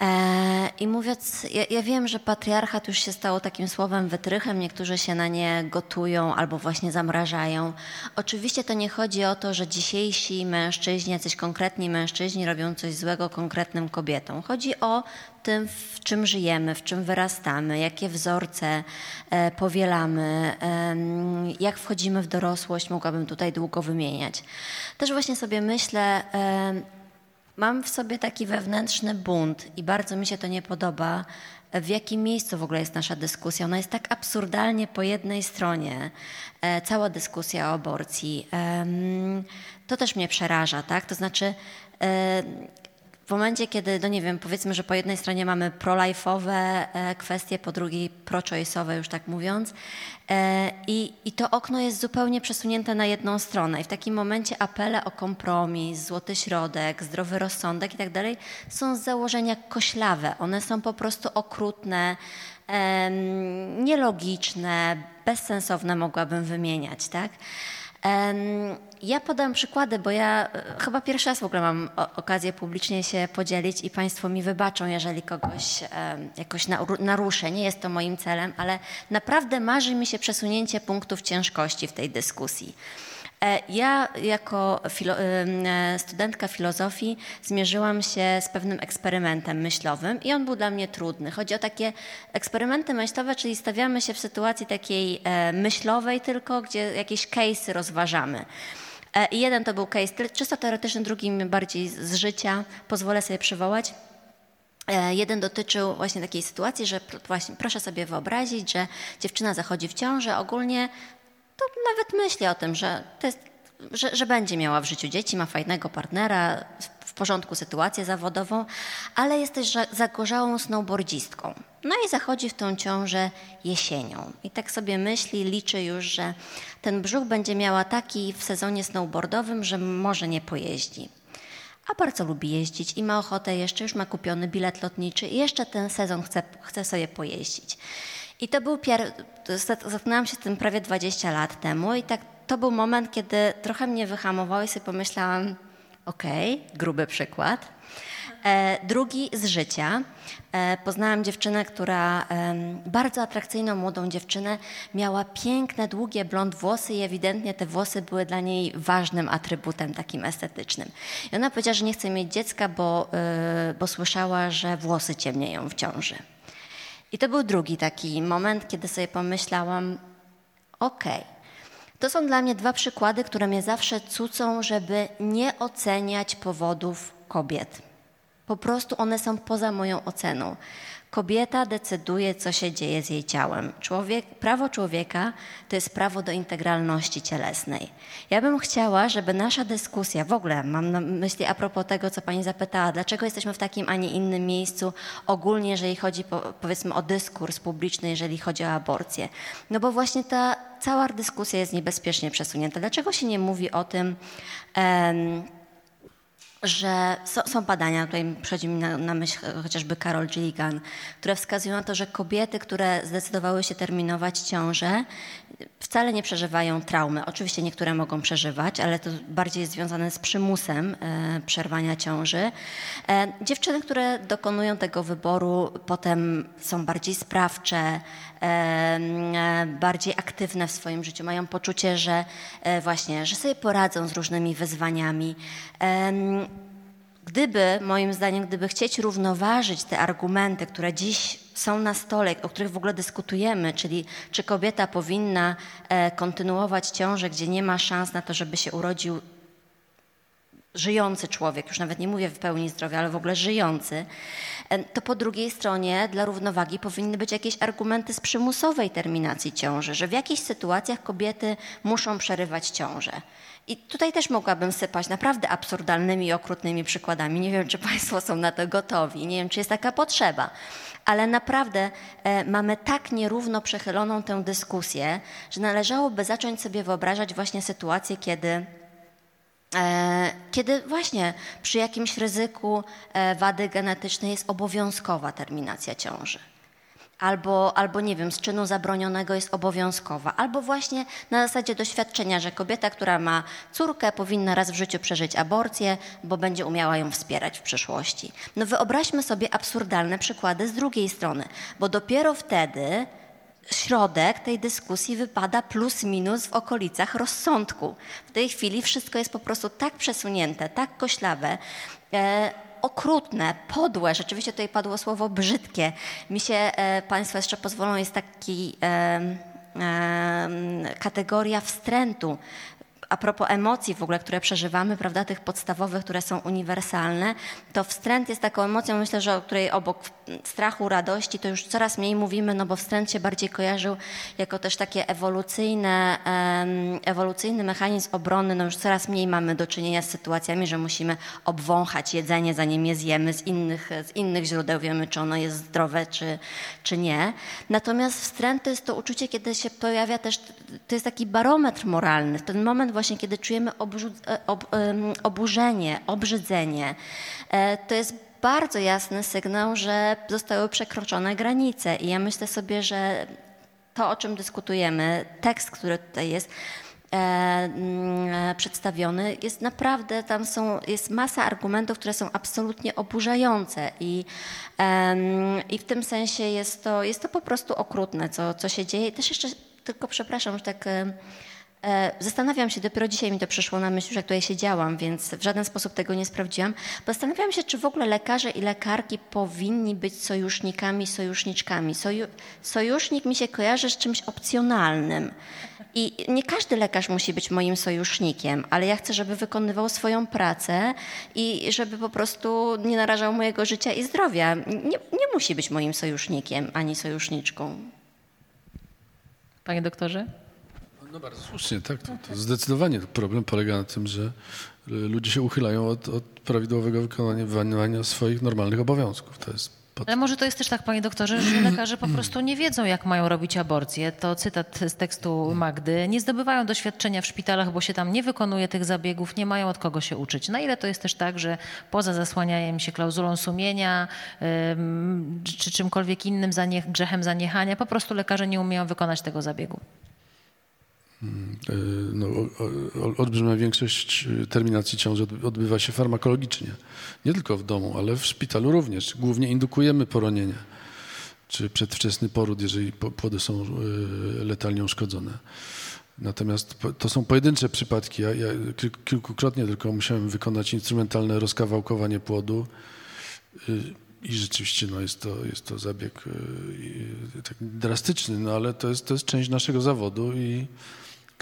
E, I mówiąc, ja, ja, wiem, że patriarchat już się stało takim słowem wytrychem, niektórzy się na nie gotują albo właśnie zamrażają. Oczywiście to nie chodzi o to, że dzisiejsi mężczyźni, jacyś konkretni mężczyźni robią coś złego konkretnym kobietom. Chodzi o tym, w czym żyjemy, w czym wyrastamy, jakie wzorce e, powielamy, jak wchodzimy w dorosłość, mogłabym tutaj długo wymieniać. Też właśnie sobie myślę, Mam w sobie taki wewnętrzny bunt i bardzo mi się to nie podoba. W jakim miejscu w ogóle jest nasza dyskusja? Ona jest tak absurdalnie po jednej stronie, e, cała dyskusja o aborcji. To też mnie przeraża, tak? To znaczy, e, w momencie, kiedy, no nie wiem, powiedzmy, że po jednej stronie mamy pro-life'owe e, kwestie, po drugiej pro-choice'owe, już tak mówiąc, e, i, i to okno jest zupełnie przesunięte na jedną stronę. I w takim momencie apele o kompromis, złoty środek, zdrowy rozsądek i tak dalej są z założenia koślawe. One są po prostu okrutne, nielogiczne, bezsensowne mogłabym wymieniać, tak? Ja podam przykłady, bo ja e, chyba pierwszy raz w ogóle mam okazję publicznie się podzielić i Państwo mi wybaczą, jeżeli kogoś jakoś naruszę. Nie jest to moim celem, ale naprawdę marzy mi się przesunięcie punktów ciężkości w tej dyskusji. E, ja jako filo e, studentka filozofii zmierzyłam się z pewnym eksperymentem myślowym i on był dla mnie trudny. Chodzi o takie eksperymenty myślowe, czyli stawiamy się w sytuacji takiej e, myślowej tylko, gdzie jakieś case'y rozważamy. I jeden to był case czysto teoretyczny, drugi bardziej z życia. Pozwolę sobie przywołać. Jeden dotyczył właśnie takiej sytuacji, że właśnie proszę sobie wyobrazić, że dziewczyna zachodzi w ciążę. Ogólnie to nawet myśli o tym, że, jest, że, że będzie miała w życiu dzieci, ma fajnego partnera, w porządku sytuację zawodową, ale jest też zagorzałą snowboardzistką. No i zachodzi w tą ciążę jesienią. I tak sobie myśli, liczy już, że ten brzuch będzie miała taki w sezonie snowboardowym, że może nie pojeździ. A bardzo lubi jeździć i ma ochotę jeszcze, już ma kupiony bilet lotniczy i jeszcze ten sezon chce, chce sobie pojeździć. I to był pier... Zatknęłam się tym prawie 20 lat temu i tak to był moment, kiedy trochę mnie wyhamowało i sobie pomyślałam, okej, okay, gruby przykład. E, drugi z życia. E, poznałam dziewczynę, która e, bardzo atrakcyjną młodą dziewczynę, miała piękne, długie blond włosy i ewidentnie te włosy były dla niej ważnym atrybutem takim estetycznym. I ona powiedziała, że nie chce mieć dziecka, bo, e, bo słyszała, że włosy ciemnieją w ciąży. I to był drugi taki moment, kiedy sobie pomyślałam, okej, okay, to są dla mnie dwa przykłady, które mnie zawsze cucą, żeby nie oceniać powodów kobiet. Po prostu one są poza moją oceną. Kobieta decyduje, co się dzieje z jej ciałem. Człowiek, prawo człowieka to jest prawo do integralności cielesnej. Ja bym chciała, żeby nasza dyskusja, w ogóle mam na myśli a propos tego, co pani zapytała, dlaczego jesteśmy w takim, a nie innym miejscu, ogólnie jeżeli chodzi po, powiedzmy o dyskurs publiczny, jeżeli chodzi o aborcję. No bo właśnie ta cała dyskusja jest niebezpiecznie przesunięta. Dlaczego się nie mówi o tym, um, że są badania, tutaj przychodzi mi na, na, myśl chociażby Carol Gilligan, które wskazują na to, że kobiety, które zdecydowały się terminować ciążę, wcale nie przeżywają traumy. Oczywiście niektóre mogą przeżywać, ale to bardziej jest związane z przymusem e, przerwania ciąży. E, dziewczyny, które dokonują tego wyboru, potem są bardziej sprawcze, e, bardziej aktywne w swoim życiu, mają poczucie, że właśnie, że sobie poradzą z różnymi wyzwaniami. Gdyby, moim zdaniem, gdyby chcieć równoważyć te argumenty, które dziś są na stole, o których w ogóle dyskutujemy, czyli czy kobieta powinna e, kontynuować ciążę, gdzie nie ma szans na to, żeby się urodził żyjący człowiek, już nawet nie mówię w pełni zdrowia, ale w ogóle żyjący, e, to po drugiej stronie dla równowagi powinny być jakieś argumenty z przymusowej terminacji ciąży, że w jakichś sytuacjach kobiety muszą przerywać ciążę. I tutaj też mogłabym sypać naprawdę absurdalnymi i okrutnymi przykładami. Nie wiem, czy Państwo są na to gotowi, nie wiem, czy jest taka potrzeba, ale naprawdę e, mamy tak nierówno przechyloną tę dyskusję, że należałoby zacząć sobie wyobrażać właśnie sytuację, kiedy e, kiedy właśnie przy jakimś ryzyku e, wady genetycznej jest obowiązkowa terminacja ciąży. Albo, albo nie wiem, z czynu zabronionego jest obowiązkowa, albo właśnie na zasadzie doświadczenia, że kobieta, która ma córkę, powinna raz w życiu przeżyć aborcję, bo będzie umiała ją wspierać w przyszłości. No wyobraźmy sobie absurdalne przykłady z drugiej strony, bo dopiero wtedy środek tej dyskusji wypada plus minus w okolicach rozsądku. W tej chwili wszystko jest po prostu tak przesunięte, tak koślawe. E, okrutne, podłe, rzeczywiście tutaj padło słowo brzydkie. Mi się e, Państwo jeszcze pozwolą, jest taki e, e, kategoria wstrętu a propos emocji w ogóle, które przeżywamy, prawda, tych podstawowych, które są uniwersalne, to wstręt jest taką emocją, myślę, że o której obok strachu, radości, to już coraz mniej mówimy, no bo wstręt się bardziej kojarzył jako też takie ewolucyjne, ewolucyjny mechanizm obrony, no już coraz mniej mamy do czynienia z sytuacjami, że musimy obwąchać jedzenie, zanim je zjemy z innych, z innych źródeł, wiemy, czy ono jest zdrowe, czy, czy nie. Natomiast wstręt to jest to uczucie, kiedy się pojawia też, to jest taki barometr moralny, ten moment właśnie, kiedy czujemy e, ob, oburzenie, obrzydzenie, e, to jest bardzo jasny sygnał, że zostały przekroczone granice. I ja myślę sobie, że to, o czym dyskutujemy, tekst, który tutaj jest, e, mm, przedstawiony, jest naprawdę, tam są, jest masa argumentów, które są absolutnie oburzające i, i w tym sensie jest to, jest to po prostu okrutne, co, co się dzieje. I też jeszcze, tylko przepraszam, że tak zastanawiam się, dopiero dzisiaj mi to przyszło na myśl, że tutaj siedziałam, więc w żaden sposób tego nie sprawdziłam. Zastanawiam się, czy w ogóle lekarze i lekarki powinni być sojusznikami, sojuszniczkami. Soju, sojusznik mi się kojarzy z czymś opcjonalnym. I nie każdy lekarz musi być moim sojusznikiem, ale ja chcę, żeby wykonywał swoją pracę i żeby po prostu nie narażał mojego życia i zdrowia. Nie, nie musi być moim sojusznikiem ani sojuszniczką. Panie doktorze? No bardzo słusznie, tak. To, to zdecydowanie problem polega na tym, że ludzie się uchylają od, od prawidłowego wykonywania swoich normalnych obowiązków. To jest pod... Ale może to jest też tak, panie doktorze, że lekarze po prostu nie wiedzą, jak mają robić aborcję. To cytat z tekstu Magdy. Nie zdobywają doświadczenia w szpitalach, bo się tam nie wykonuje tych zabiegów, nie mają od kogo się uczyć. Na ile to jest też tak, że poza zasłanianiem się klauzulą sumienia czy czymkolwiek innym grzechem zaniechania, po prostu lekarze nie umieją wykonać tego zabiegu? E, no, olbrzymia większość e, terminacji ciąży odbywa się farmakologicznie. Nie tylko w domu, ale w szpitalu również. Głównie indukujemy poronienie czy przedwczesny poród, jeżeli płody są e, letalnie uszkodzone. Natomiast to są pojedyncze przypadki. Ja, ja kilkukrotnie tylko musiałem wykonać instrumentalne rozkawałkowanie płodu i rzeczywiście no, jest, to, jest to zabieg tak drastyczny, no, ale to jest, to jest część naszego zawodu i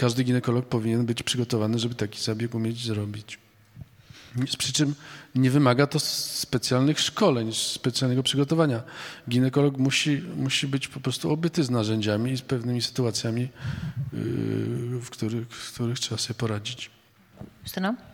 każdy ginekolog powinien być przygotowany, żeby taki zabieg umieć zrobić. Przy czym nie wymaga to specjalnych szkoleń, specjalnego przygotowania. Ginekolog musi, musi być po prostu obyty z narzędziami i z pewnymi sytuacjami, yy, w których, w których trzeba sobie poradzić. Justyna?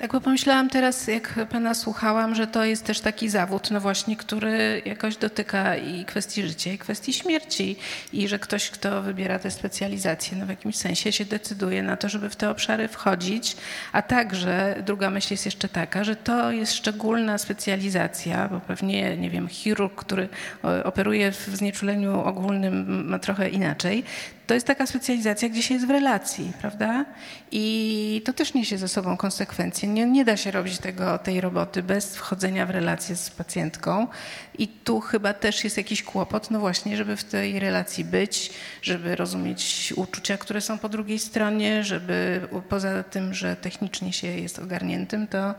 Tak, bo pomyślałam teraz, jak pana słuchałam, że to jest też taki zawód, no właśnie, który jakoś dotyka i kwestii życia, i kwestii śmierci. I że ktoś, kto wybiera tę specjalizację, no w jakimś sensie się decyduje na to, żeby w te obszary wchodzić. A także druga myśl jest jeszcze taka, że to jest szczególna specjalizacja, bo pewnie, nie wiem, chirurg, który operuje w znieczuleniu ogólnym ma trochę inaczej to jest taka specjalizacja, gdzie się jest w relacji, prawda? I to też niesie ze sobą konsekwencje. Nie, nie da się robić tego, tej roboty bez wchodzenia w relację z pacjentką. I tu chyba też jest jakiś kłopot, no właśnie, żeby w tej relacji być, żeby rozumieć uczucia, które są po drugiej stronie, żeby poza tym, że technicznie się jest ogarniętym, to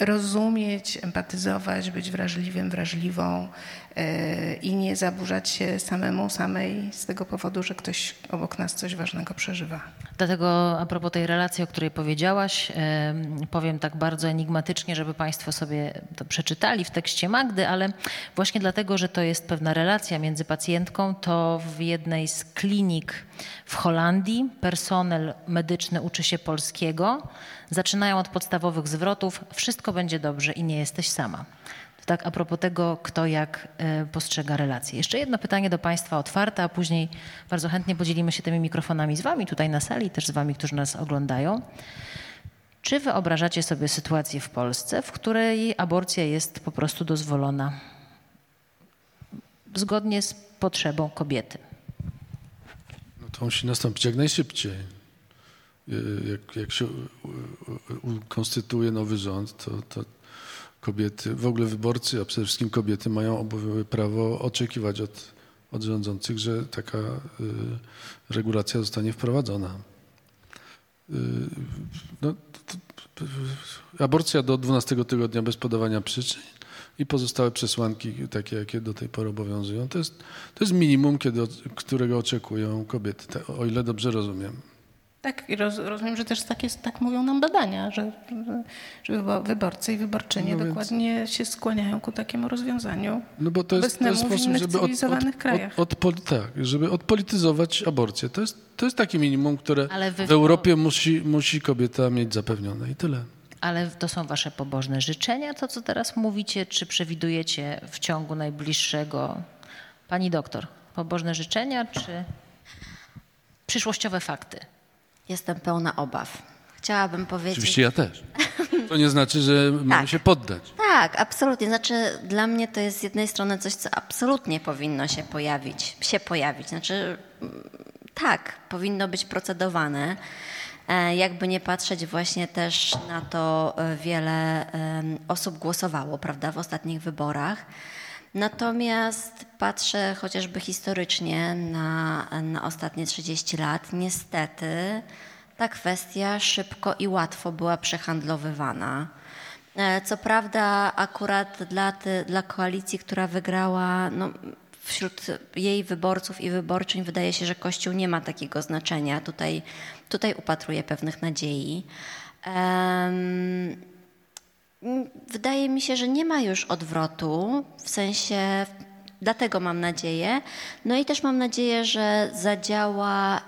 rozumieć, empatyzować, być wrażliwym, wrażliwą e, i nie zaburzać się samemu, samej z tego powodu, że ktoś obok nas coś ważnego przeżywa. Dlatego a propos tej relacji, o której powiedziałaś, powiem tak bardzo enigmatycznie, żeby Państwo sobie to przeczytali w tekście Magdy, ale właśnie dlatego, że to jest pewna relacja między pacjentką, to w jednej z klinik w Holandii personel medyczny uczy się polskiego, zaczynają od podstawowych zwrotów, wszystko będzie dobrze i nie jesteś sama. Tak a propos tego, kto jak e, postrzega relacje. Jeszcze jedno pytanie do Państwa otwarte, a później bardzo chętnie podzielimy się tymi mikrofonami z Wami tutaj na sali, też z Wami, którzy nas oglądają. Czy wyobrażacie sobie sytuację w Polsce, w której aborcja jest po prostu dozwolona? zgodnie z potrzebą kobiety. No to musi nastąpić jak najszybciej. Y, Jak, jak się ukonstytuuje nowy rząd, to, to kobiety, w ogóle wyborcy, a przede wszystkim kobiety mają prawo oczekiwać od, od rządzących, że taka y, regulacja zostanie wprowadzona. Y, no, aborcja do 12 tygodnia bez podawania przyczyn i pozostałe przesłanki, takie jakie do tej pory obowiązują, to jest, to jest minimum, kiedy, którego oczekują kobiety, o ile dobrze rozumiem. Tak, i roz, rozumiem, że też tak, jest, tak mówią nam badania, że, że, że wybo- wyborcy i wyborczynie No więc- dokładnie się skłaniają ku takiemu rozwiązaniu. No bo to jest, to jest sposób, żeby, od, od, krajach. od, odpoli- tak, żeby odpolityzować aborcję. To jest, to jest takie minimum, które Ale wy- w Europie musi, musi kobieta mieć zapewnione i tyle. Ale to są wasze pobożne życzenia, to co teraz mówicie, czy przewidujecie w ciągu najbliższego, pani doktor, pobożne życzenia, czy przyszłościowe fakty? Jestem pełna obaw. Chciałabym powiedzieć. Oczywiście ja też. To nie znaczy, że mamy Tak. się poddać. Tak, absolutnie. Znaczy, dla mnie to jest z jednej strony coś, co absolutnie powinno się pojawić. Się pojawić. Znaczy, mm, tak, powinno być procedowane. E, Jakby nie patrzeć, właśnie też na to e, wiele osób głosowało, prawda, w ostatnich wyborach. Natomiast patrzę chociażby historycznie na, na ostatnie 30 lat. Niestety ta kwestia szybko i łatwo była przehandlowywana. E, Co prawda, akurat dla, ty, dla koalicji, która wygrała, no, wśród jej wyborców i wyborczyń wydaje się, że Kościół nie ma takiego znaczenia. Tutaj, tutaj upatruję pewnych nadziei. Em, Wydaje mi się, że nie ma już odwrotu, w sensie, dlatego mam nadzieję. No i też mam nadzieję, że zadziała,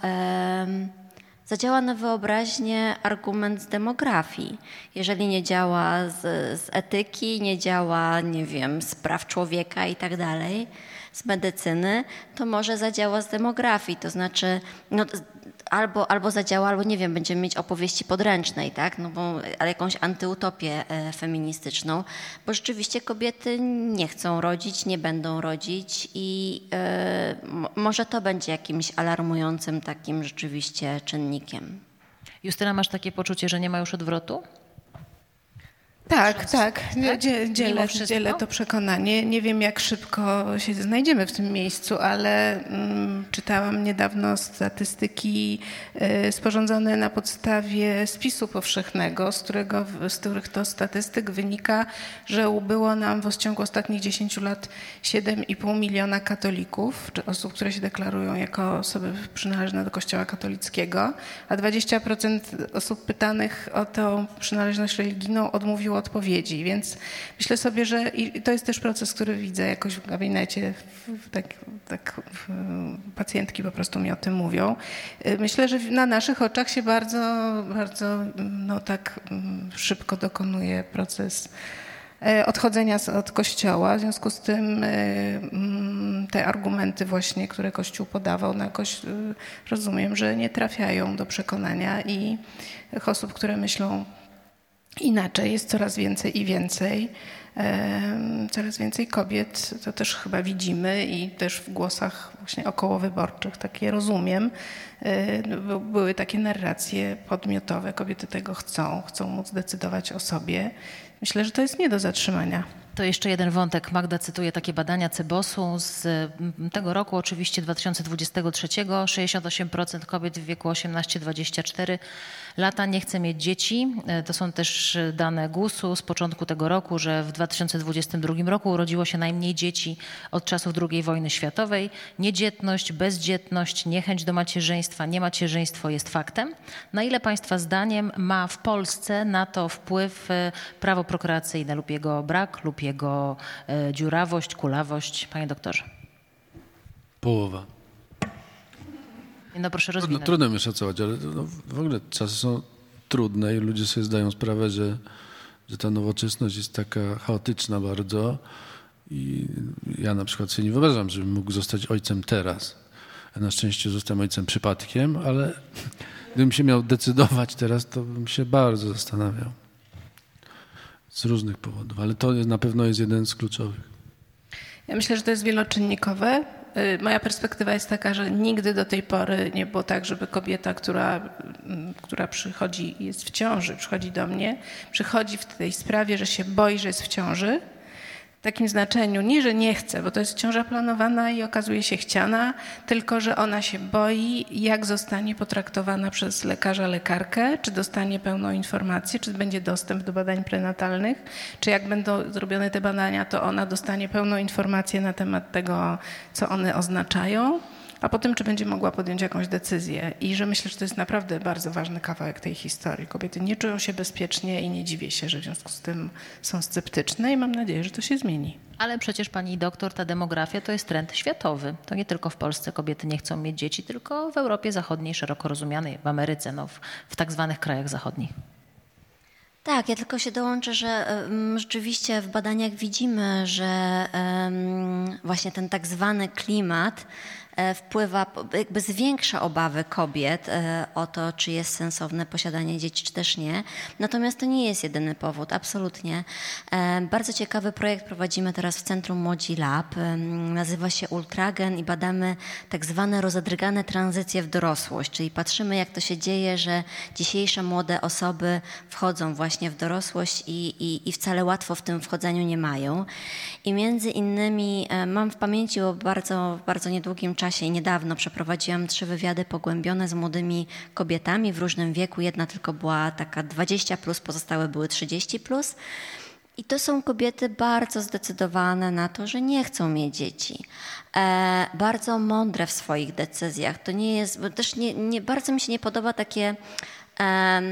zadziała na wyobraźnię argument z demografii. Jeżeli nie działa z, z etyki, nie działa, nie wiem, z praw człowieka i tak dalej, z medycyny, to może zadziała z demografii. To znaczy, no, albo, albo zadziała, albo nie wiem, będziemy mieć opowieści podręcznej, tak? No bo, ale jakąś antyutopię e, feministyczną, bo rzeczywiście kobiety nie chcą rodzić, nie będą rodzić i e, mo- może to będzie jakimś alarmującym takim rzeczywiście czynnikiem. Justyna, masz takie poczucie, że nie ma już odwrotu? Tak, tak. Dzie, dzielę, dzielę to przekonanie. Nie wiem, jak szybko się znajdziemy w tym miejscu, ale mm, czytałam niedawno statystyki y, sporządzone na podstawie spisu powszechnego, z, którego, z których to statystyk wynika, że ubyło nam w ciągu ostatnich 10 lat 7,5 miliona katolików, czy osób, które się deklarują jako osoby przynależne do Kościoła katolickiego, a 20% osób pytanych o tą przynależność religijną odmówiło odpowiedzi, więc myślę sobie, że i to jest też proces, który widzę jakoś w gabinecie, tak, tak pacjentki po prostu mi o tym mówią. Y, Myślę, że na naszych oczach się bardzo, bardzo no tak mm, szybko dokonuje proces e, odchodzenia od Kościoła. W związku z tym e, mm, te argumenty właśnie, które Kościół podawał, no jakoś e, rozumiem, że nie trafiają do przekonania i osób, które myślą inaczej, jest coraz więcej i więcej. Coraz więcej kobiet, to też chyba widzimy i też w głosach właśnie okołowyborczych, takie rozumiem, by- były takie narracje podmiotowe, kobiety tego chcą, chcą móc decydować o sobie. Myślę, że to jest nie do zatrzymania. To jeszcze jeden wątek. Magda cytuje takie badania Cebosu z tego roku, oczywiście 2023. 68% kobiet w wieku 18-24 lata nie chce mieć dzieci. E, To są też dane GUS-u z początku tego roku, że w 2022 roku urodziło się najmniej dzieci od czasów II wojny światowej. Niedzietność, bezdzietność, niechęć do macierzyństwa, niemacierzyństwo jest faktem. Na ile Państwa zdaniem ma w Polsce na to wpływ e, prawo prokreacyjne lub jego brak, lub jego e, dziurawość, kulawość? Panie doktorze. Połowa. No proszę Trudno, rozwinąć. trudno mi szacować, ale no, w ogóle czasy są trudne i ludzie sobie zdają sprawę, że, że ta nowoczesność jest taka chaotyczna bardzo i ja na przykład sobie nie wyobrażam, żebym mógł zostać ojcem teraz. Ja na szczęście zostałem ojcem przypadkiem, ale gdybym się miał decydować teraz, to bym się bardzo zastanawiał. Z różnych powodów, ale to na pewno jest jeden z kluczowych. Ja myślę, że to jest wieloczynnikowe. Y, moja perspektywa jest taka, że nigdy do tej pory nie było tak, żeby kobieta, która, mm, która przychodzi, jest w ciąży, przychodzi do mnie, przychodzi w tej sprawie, że się boi, że jest w ciąży, takim znaczeniu. Nie, że nie chce, bo to jest ciąża planowana i okazuje się chciana, tylko że ona się boi, jak zostanie potraktowana przez lekarza, lekarkę, czy dostanie pełną informację, czy będzie dostęp do badań prenatalnych, czy jak będą zrobione te badania, to ona dostanie pełną informację na temat tego, co one oznaczają a potem czy będzie mogła podjąć jakąś decyzję. I że myślę, że to jest naprawdę bardzo ważny kawałek tej historii. Kobiety nie czują się bezpiecznie i nie dziwię się, że w związku z tym są sceptyczne i mam nadzieję, że to się zmieni. Ale przecież pani doktor, ta demografia to jest trend światowy. To nie tylko w Polsce kobiety nie chcą mieć dzieci, tylko w Europie Zachodniej, szeroko rozumianej, w Ameryce, no, w, w tak zwanych krajach zachodnich. Tak, ja tylko się dołączę, że um, rzeczywiście w badaniach widzimy, że um, właśnie ten tak zwany klimat wpływa, jakby zwiększa obawy kobiet e, o to, czy jest sensowne posiadanie dzieci, czy też nie. Natomiast to nie jest jedyny powód, absolutnie. E, bardzo ciekawy projekt prowadzimy teraz w Centrum Młodzi Lab. Nazywa się Ultragen i badamy tak zwane rozedrgane tranzycje w dorosłość, czyli patrzymy, jak to się dzieje, że dzisiejsze młode osoby wchodzą właśnie w dorosłość i, i, i wcale łatwo w tym wchodzeniu nie mają. I między innymi mam w pamięci o bardzo, bardzo niedługim czasie i niedawno przeprowadziłam trzy wywiady pogłębione z młodymi kobietami w różnym wieku. Jedna tylko była taka 20, plus, pozostałe były 30. Plus. I to są kobiety bardzo zdecydowane na to, że nie chcą mieć dzieci. E, bardzo mądre w swoich decyzjach. To nie jest, bo też nie, nie bardzo mi się nie podoba takie. E,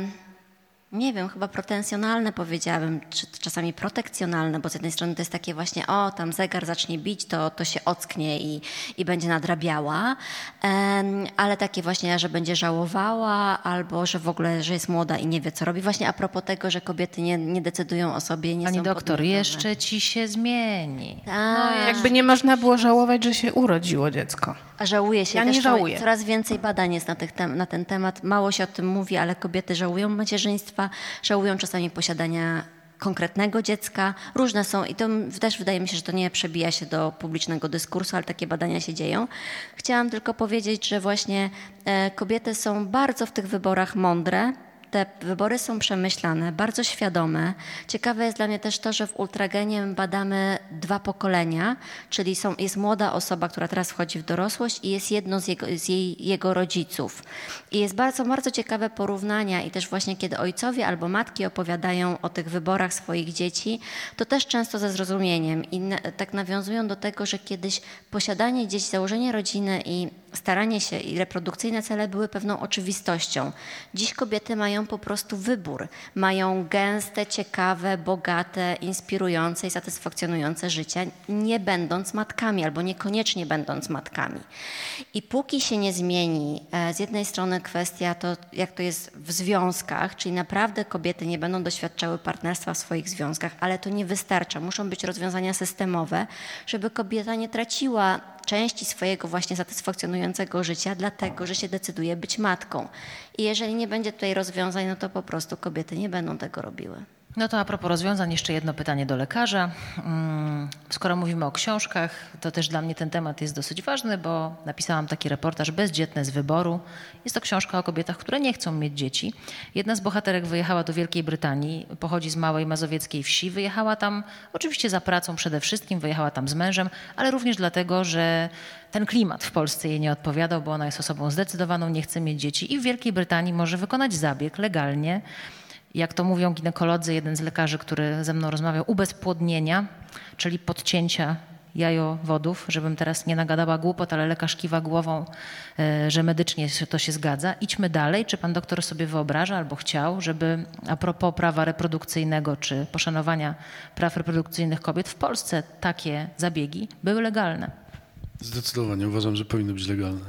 nie wiem, chyba pretensjonalne powiedziałabym, czy czasami protekcjonalne, bo z jednej strony to jest takie właśnie, o, tam zegar zacznie bić, to, to się ocknie i, i będzie nadrabiała, um, ale takie właśnie, że będzie żałowała, albo że w ogóle, że jest młoda i nie wie, co robi. Właśnie a propos tego, że kobiety nie, nie decydują o sobie, nie Pani są doktor, podmiotowe. jeszcze ci się zmieni. Tak. Jakby nie można było żałować, że się urodziło dziecko. A żałuje się. Ja nie żałuję. Coraz więcej badań jest na, tych tem- na ten temat. Mało się o tym mówi, ale kobiety żałują macierzyństwa, żałują czasami posiadania konkretnego dziecka. Różne są i to też wydaje mi się, że to nie przebija się do publicznego dyskursu, ale takie badania się dzieją. Chciałam tylko powiedzieć, że właśnie e, kobiety są bardzo w tych wyborach mądre. Te wybory są przemyślane, bardzo świadome. Ciekawe jest dla mnie też to, że w Ultragenie badamy dwa pokolenia, czyli są, jest młoda osoba, która teraz wchodzi w dorosłość i jest jedno z jego, z jej, jego rodziców. I jest bardzo, bardzo ciekawe porównania i też właśnie kiedy ojcowie albo matki opowiadają o tych wyborach swoich dzieci, to też często ze zrozumieniem i na, tak nawiązują do tego, że kiedyś posiadanie dzieci, założenie rodziny i staranie się i reprodukcyjne cele były pewną oczywistością. Dziś kobiety mają po prostu wybór. Mają gęste, ciekawe, bogate, inspirujące i satysfakcjonujące życie, nie będąc matkami albo niekoniecznie będąc matkami. I póki się nie zmieni, e, z jednej strony kwestia to, jak to jest w związkach, czyli naprawdę kobiety nie będą doświadczały partnerstwa w swoich związkach, ale to nie wystarcza. Muszą być rozwiązania systemowe, żeby kobieta nie traciła części swojego właśnie satysfakcjonującego życia, dlatego że się decyduje być matką. I jeżeli nie będzie tutaj rozwiązań, no to po prostu kobiety nie będą tego robiły. No to a propos rozwiązań, jeszcze jedno pytanie do lekarza. Mm, Skoro mówimy o książkach, to też dla mnie ten temat jest dosyć ważny, bo napisałam taki reportaż Bezdzietne z wyboru. Jest to książka o kobietach, które nie chcą mieć dzieci. Jedna z bohaterek wyjechała do Wielkiej Brytanii, pochodzi z małej mazowieckiej wsi. Wyjechała tam oczywiście za pracą przede wszystkim, wyjechała tam z mężem, ale również dlatego, że ten klimat w Polsce jej nie odpowiadał, bo ona jest osobą zdecydowaną, nie chce mieć dzieci i w Wielkiej Brytanii może wykonać zabieg legalnie jak to mówią ginekolodzy, jeden z lekarzy, który ze mną rozmawiał, ubezpłodnienia, czyli podcięcia jajowodów, żebym teraz nie nagadała głupot, ale lekarz kiwa głową, e, że medycznie to się zgadza. Idźmy dalej. Czy pan doktor sobie wyobraża albo chciał, żeby a propos prawa reprodukcyjnego czy poszanowania praw reprodukcyjnych kobiet w Polsce takie zabiegi były legalne? Zdecydowanie uważam, że powinny być legalne.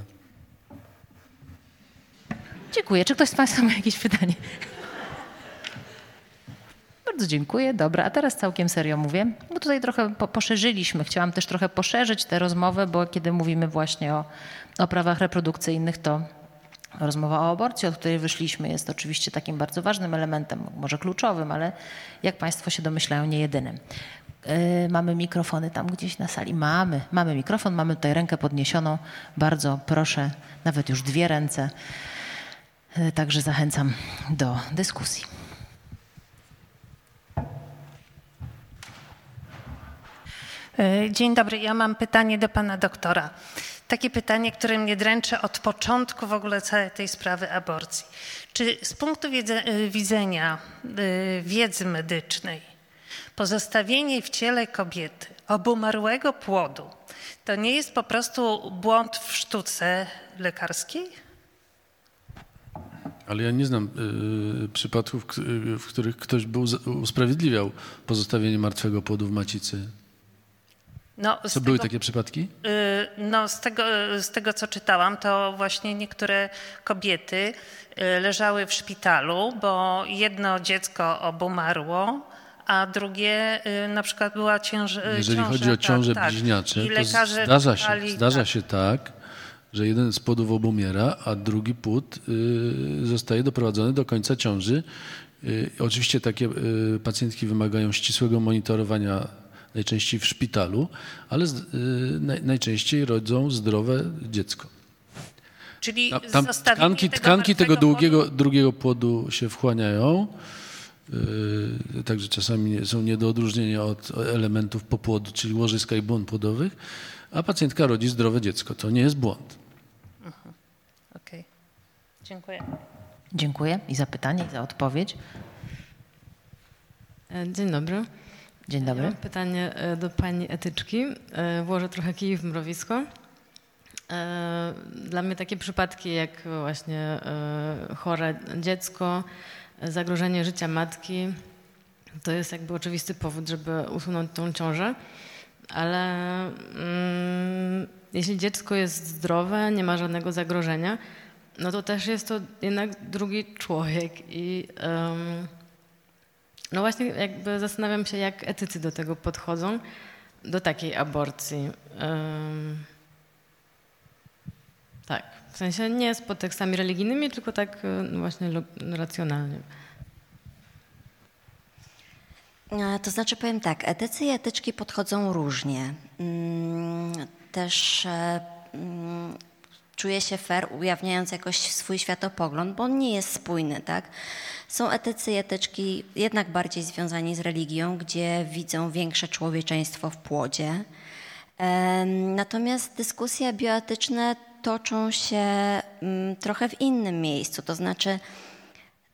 Dziękuję. Czy ktoś z Państwa ma jakieś pytanie? Bardzo dziękuję. Dobra, a teraz całkiem serio mówię, bo tutaj trochę po, poszerzyliśmy. Chciałam też trochę poszerzyć tę rozmowę, bo kiedy mówimy właśnie o, o prawach reprodukcyjnych, to rozmowa o aborcji, od której wyszliśmy, jest oczywiście takim bardzo ważnym elementem, może kluczowym, ale jak Państwo się domyślają, nie jedynym. E, mamy mikrofony tam gdzieś na sali. Mamy, mamy mikrofon, mamy tutaj rękę podniesioną. Bardzo proszę, nawet już dwie ręce. E, także zachęcam do dyskusji. Dzień dobry, ja mam pytanie do pana doktora. Takie pytanie, które mnie dręczy od początku w ogóle całej tej sprawy aborcji. Czy z punktu widzenia wiedzy medycznej pozostawienie w ciele kobiety obumarłego płodu to nie jest po prostu błąd w sztuce lekarskiej? Ale ja nie znam y, przypadków, w których ktoś był usprawiedliwiał pozostawienie martwego płodu w macicy. No, to tego, były takie przypadki? Y, no, z tego, z tego, co czytałam, to właśnie niektóre kobiety y, leżały w szpitalu, bo jedno dziecko obumarło, a drugie y, na przykład była ciąż, Jeżeli ciąża, chodzi o tak, ciąże tak, bliźniacze, to zdarza, się, zdarza tak. się tak, że jeden z płodów obumiera, a drugi płód zostaje doprowadzony do końca ciąży. Oczywiście takie pacjentki wymagają ścisłego monitorowania najczęściej w szpitalu, ale z, y, naj, najczęściej rodzą zdrowe dziecko. Czyli tam, tkanki, tego, tkanki tego długiego, drugiego płodu się wchłaniają. Yy, także czasami są nie do odróżnienia od elementów popłodu, czyli łożyska i błon płodowych, a pacjentka rodzi zdrowe dziecko. To nie jest błąd. Mhm. Okej. Okay. Dziękuję. Dziękuję i za pytanie, i za odpowiedź. E, dzień dobry. Dzień dobry. Ja mam pytanie e, do pani etyczki. E, włożę trochę kij w mrowisko. Dla mnie takie przypadki jak właśnie chore dziecko, zagrożenie życia matki to jest jakby oczywisty powód, żeby usunąć tą ciążę, ale mm, jeśli dziecko jest zdrowe, nie ma żadnego zagrożenia, no to też jest to jednak drugi człowiek i um, no właśnie jakby zastanawiam się, jak etycy do tego podchodzą, do takiej aborcji. Um, tak. W sensie nie z podtekstami religijnymi, tylko tak e, no właśnie racjonalnie. E, to znaczy powiem tak, etycy i etyczki podchodzą różnie. Mm, też e, mm, czuję się fair, ujawniając jakoś swój światopogląd, bo on nie jest spójny, tak? Są etycy i etyczki jednak bardziej związani z religią, gdzie widzą większe człowieczeństwo w płodzie. Natomiast dyskusje bioetyczne toczą się mm, trochę w innym miejscu, to znaczy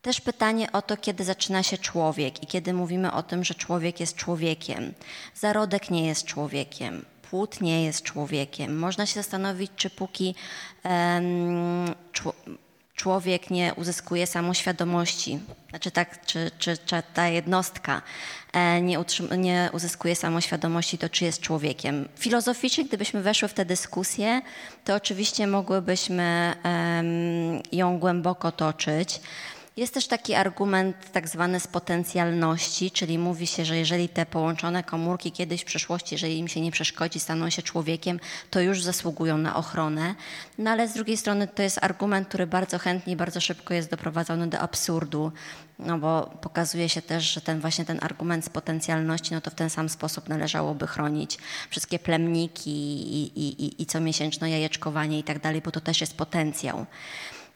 też pytanie o to, kiedy zaczyna się człowiek i kiedy mówimy o tym, że człowiek jest człowiekiem. Zarodek nie jest człowiekiem, płód nie jest człowiekiem. Można się zastanowić, czy póki człowiek nie uzyskuje samoświadomości, znaczy tak, czy, czy, czy ta jednostka e, nie, nie, uzyskuje samoświadomości, to czy jest człowiekiem. Filozoficznie, gdybyśmy weszły w tę dyskusję, to oczywiście mogłybyśmy ją głęboko toczyć. Jest też taki argument tak zwany z potencjalności, czyli mówi się, że jeżeli te połączone komórki kiedyś w przyszłości, jeżeli im się nie przeszkodzi, staną się człowiekiem, to już zasługują na ochronę. No ale z drugiej strony to jest argument, który bardzo chętnie bardzo szybko jest doprowadzony do absurdu, no bo pokazuje się też, że ten właśnie ten argument z potencjalności, no to w ten sam sposób należałoby chronić wszystkie plemniki i, i, i, i comiesięczne jajeczkowanie i tak dalej, bo to też jest potencjał.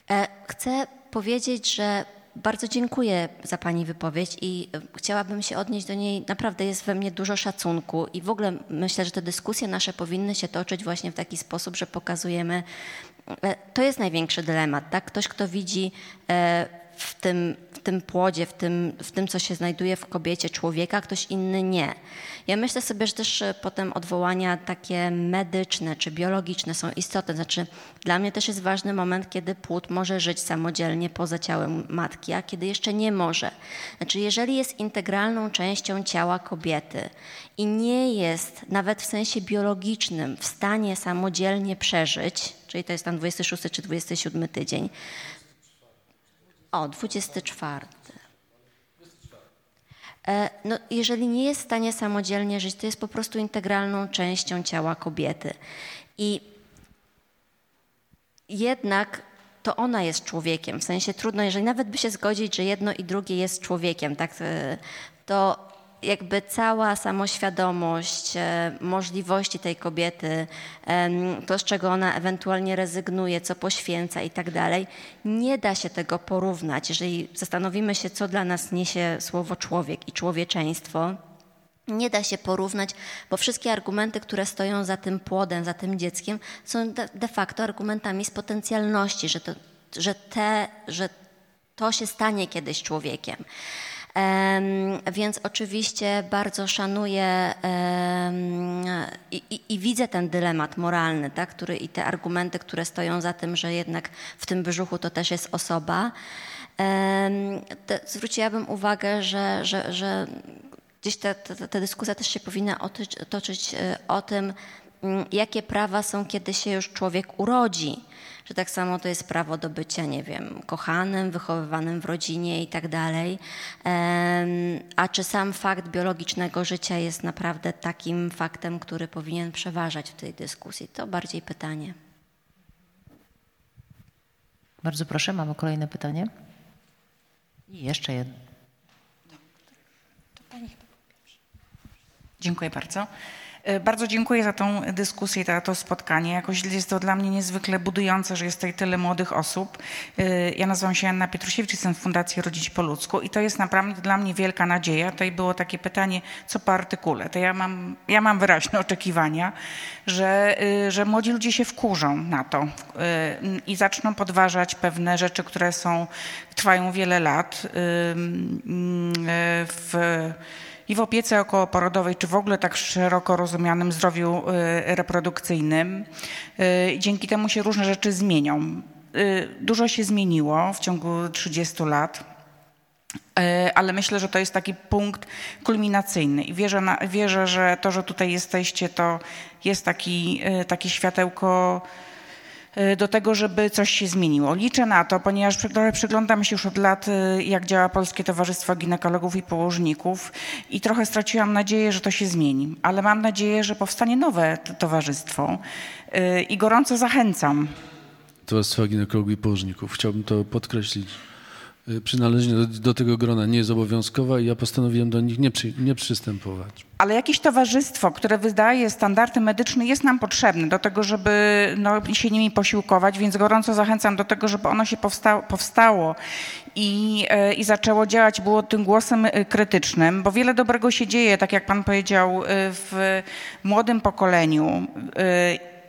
E, chcę powiedzieć, że bardzo dziękuję za Pani wypowiedź i e, chciałabym się odnieść do niej. Naprawdę jest we mnie dużo szacunku i w ogóle myślę, że te dyskusje nasze powinny się toczyć właśnie w taki sposób, że pokazujemy, e, to jest największy dylemat, tak? Ktoś, kto widzi w tym, w tym płodzie, w tym, w tym, co się znajduje w kobiecie człowieka, ktoś inny nie. Ja myślę sobie, że też e, potem odwołania takie medyczne czy biologiczne są istotne. Znaczy, dla mnie też jest ważny moment, kiedy płód może żyć samodzielnie poza ciałem matki, a kiedy jeszcze nie może. Znaczy, jeżeli jest integralną częścią ciała kobiety i nie jest nawet w sensie biologicznym w stanie samodzielnie przeżyć, czyli to jest tam 26 czy 27 tydzień, o, 24. E, no, jeżeli nie jest w stanie samodzielnie żyć, to jest po prostu integralną częścią ciała kobiety. I jednak to ona jest człowiekiem. W sensie trudno, jeżeli nawet by się zgodzić, że jedno i drugie jest człowiekiem, tak, e, to jakby cała samoświadomość e, możliwości tej kobiety, to z czego ona ewentualnie rezygnuje, co poświęca i tak dalej, nie da się tego porównać. Jeżeli zastanowimy się, co dla nas niesie słowo człowiek i człowieczeństwo, nie da się porównać, bo wszystkie argumenty, które stoją za tym płodem, za tym dzieckiem, są de, facto argumentami z potencjalności, że to, że, te, że to się stanie kiedyś człowiekiem. Więc oczywiście bardzo szanuję i, i, i, widzę ten dylemat moralny, tak, który, i te argumenty, które stoją za tym, że jednak w tym brzuchu to też jest osoba. Zwróciłabym uwagę, że, że, że gdzieś ta, ta, ta dyskusja też się powinna otoczyć, toczyć e, o tym, jakie prawa są, kiedy się już człowiek urodzi. Że tak samo to jest prawo do bycia, nie wiem, kochanym, wychowywanym w rodzinie i tak dalej. A czy sam fakt biologicznego życia jest naprawdę takim faktem, który powinien przeważać w tej dyskusji? To bardziej pytanie. Bardzo proszę, mamy kolejne pytanie. I jeszcze jedno. Dziękuję bardzo. E, bardzo dziękuję za tą dyskusję, za to spotkanie. Jakoś jest to dla mnie niezwykle budujące, że jest tutaj tyle młodych osób. E, ja nazywam się Anna Pietrusiewicz, jestem w Fundacji Rodzić po ludzku i to jest naprawdę dla mnie wielka nadzieja. Tutaj było takie pytanie, co po artykule. To ja mam, ja mam wyraźne oczekiwania, że, e, że młodzi ludzie się wkurzą na to i zaczną podważać pewne rzeczy, które są, trwają wiele lat. W, i w opiece okołoporodowej, czy w ogóle tak szeroko rozumianym zdrowiu y, reprodukcyjnym. Y, dzięki temu się różne rzeczy zmienią. Y, dużo się zmieniło w ciągu 30 lat ale myślę, że to jest taki punkt kulminacyjny i wierzę, na, wierzę, że to, że tutaj jesteście, to jest taki, takie światełko do tego, żeby coś się zmieniło. Liczę na to, ponieważ przyglądam się już od lat, y, jak działa Polskie Towarzystwo Ginekologów i Położników i trochę straciłam nadzieję, że to się zmieni, ale mam nadzieję, że powstanie nowe towarzystwo y, i gorąco zachęcam. Towarzystwa Ginekologów i Położników. Chciałbym to podkreślić. Y, przynależność do, do, tego grona nie jest obowiązkowa i ja postanowiłem do nich nie, przy, nie przystępować. Ale jakieś towarzystwo, które wydaje standardy medyczne jest nam potrzebne do tego, żeby no, się nimi posiłkować, więc gorąco zachęcam do tego, żeby ono się powstało, powstało i, e, i zaczęło działać, było tym głosem e, krytycznym, bo wiele dobrego się dzieje, tak jak pan powiedział, e, w młodym pokoleniu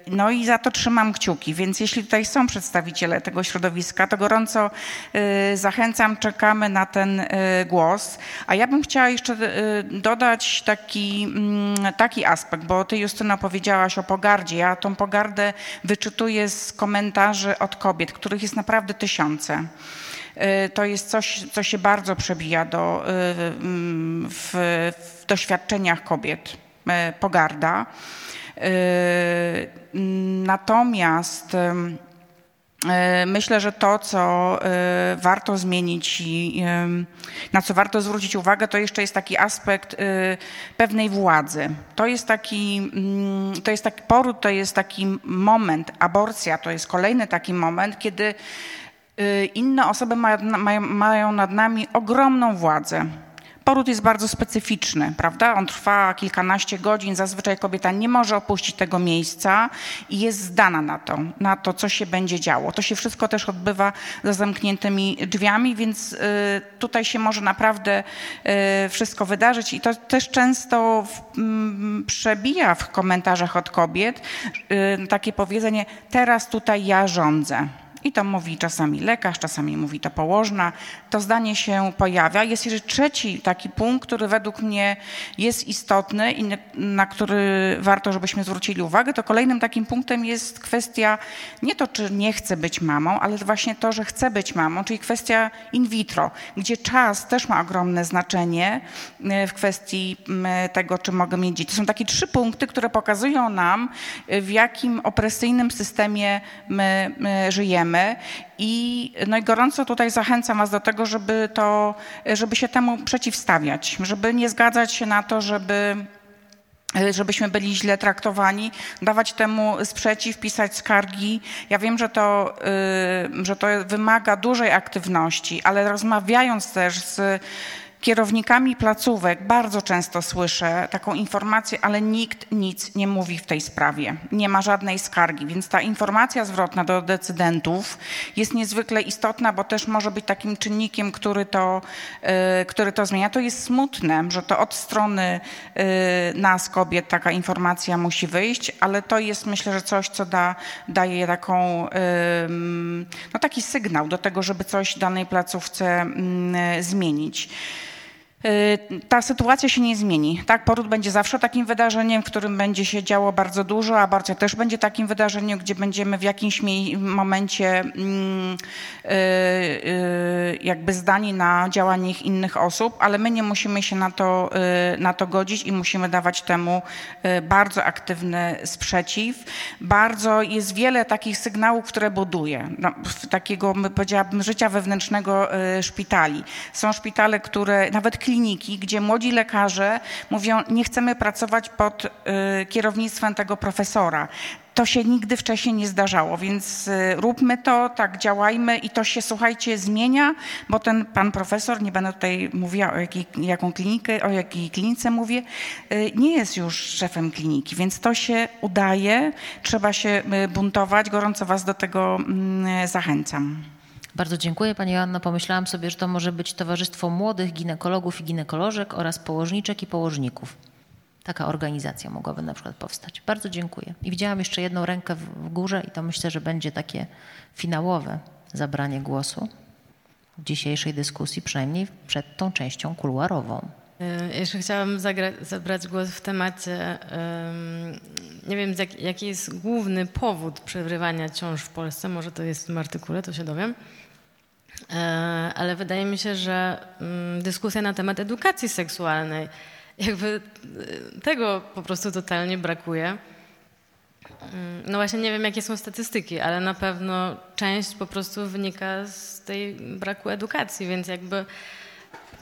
no i za to trzymam kciuki, więc jeśli tutaj są przedstawiciele tego środowiska, to gorąco y, zachęcam, czekamy na ten y, głos. A ja bym chciała jeszcze y, dodać taki, mm, taki aspekt, bo ty Justyna powiedziałaś o pogardzie. Ja tą pogardę wyczytuję z komentarzy od kobiet, których jest naprawdę tysiące. To jest coś, co się bardzo przebija do, w, w doświadczeniach kobiet. Pogarda. Yy, natomiast yy, myślę, że to, co yy, warto zmienić i na co warto zwrócić uwagę, to jeszcze jest taki aspekt pewnej władzy. To jest taki, mm, to jest taki poród, to jest taki moment, aborcja to jest kolejny taki moment, kiedy inne osoby mają, mają nad nami ogromną władzę poród jest bardzo specyficzny, prawda? On trwa kilkanaście godzin, zazwyczaj kobieta nie może opuścić tego miejsca i jest zdana na to, na to, co się będzie działo. To się wszystko też odbywa za zamkniętymi drzwiami, więc y, tutaj się może naprawdę y, wszystko wydarzyć i to też często mm, przebija w komentarzach od kobiet y, takie powiedzenie, teraz tutaj ja rządzę. I to mówi czasami lekarz, czasami mówi to położna. To zdanie się pojawia. Jest jeszcze trzeci taki punkt, który według mnie jest istotny i na który warto, żebyśmy zwrócili uwagę. To kolejnym takim punktem jest kwestia nie to, czy nie chcę być mamą, ale właśnie to, że chcę być mamą, czyli kwestia in vitro, gdzie czas też ma ogromne znaczenie e, w kwestii tego, czy mogę mieć dzieci. To są takie trzy punkty, które pokazują nam, e, w jakim opresyjnym systemie my, my żyjemy i, no i gorąco tutaj zachęcam Was do tego, żeby, to, żeby się temu przeciwstawiać, żeby nie zgadzać się na to, żeby żebyśmy byli źle traktowani, dawać temu sprzeciw, pisać skargi. Ja wiem, że to, y, że to wymaga dużej aktywności, ale rozmawiając też z kierownikami placówek bardzo często słyszę taką informację, ale nikt nic nie mówi w tej sprawie. Nie ma żadnej skargi, więc ta informacja zwrotna do decydentów jest niezwykle istotna, bo też może być takim czynnikiem, który to, y, który to zmienia. To jest smutne, że to od strony y, nas, kobiet, taka informacja musi wyjść, ale to jest myślę, że coś, co da, daje taką, no taki sygnał do tego, żeby coś w danej placówce mm, zmienić. Y, ta sytuacja się nie zmieni. Tak? Poród będzie zawsze takim wydarzeniem, w którym będzie się działo bardzo dużo. Aborcja też będzie takim wydarzeniem, gdzie będziemy w jakimś momencie mm, y, y, jakby zdani na działanie innych osób, ale my nie musimy się na to, na to godzić i musimy dawać temu bardzo aktywny sprzeciw. Bardzo jest wiele takich sygnałów, które buduje. No, takiego, powiedziałabym, życia wewnętrznego szpitali. Są szpitale, które nawet kliniki, gdzie młodzi lekarze mówią, nie chcemy pracować pod y, kierownictwem tego profesora. To się nigdy wcześniej nie zdarzało, więc y, róbmy to, tak działajmy i to się, słuchajcie, zmienia, bo ten pan profesor, nie będę tutaj mówiła o jakiej, jaką klinikę, o jakiej klinice mówię, y, nie jest już szefem kliniki, więc to się udaje, trzeba się buntować, gorąco was do tego mm, zachęcam. Bardzo dziękuję Pani Joanno. Pomyślałam sobie, że to może być Towarzystwo Młodych Ginekologów i Ginekolożek oraz Położniczek i Położników. Taka organizacja mogłaby na przykład powstać. Bardzo dziękuję. I widziałam jeszcze jedną rękę w górze i to myślę, że będzie takie finałowe zabranie głosu w dzisiejszej dyskusji, przynajmniej przed tą częścią kuluarową. E, jeszcze chciałam zabrać głos w temacie, nie wiem jaki jest główny powód przerywania ciąż w Polsce, może to jest w tym artykule, to się dowiem. E, ale wydaje mi się, że mm, dyskusja na temat edukacji seksualnej, jakby e, tego po prostu totalnie brakuje. Mm, no właśnie nie wiem, jakie są statystyki, ale na pewno część po prostu wynika z tej braku edukacji, więc jakby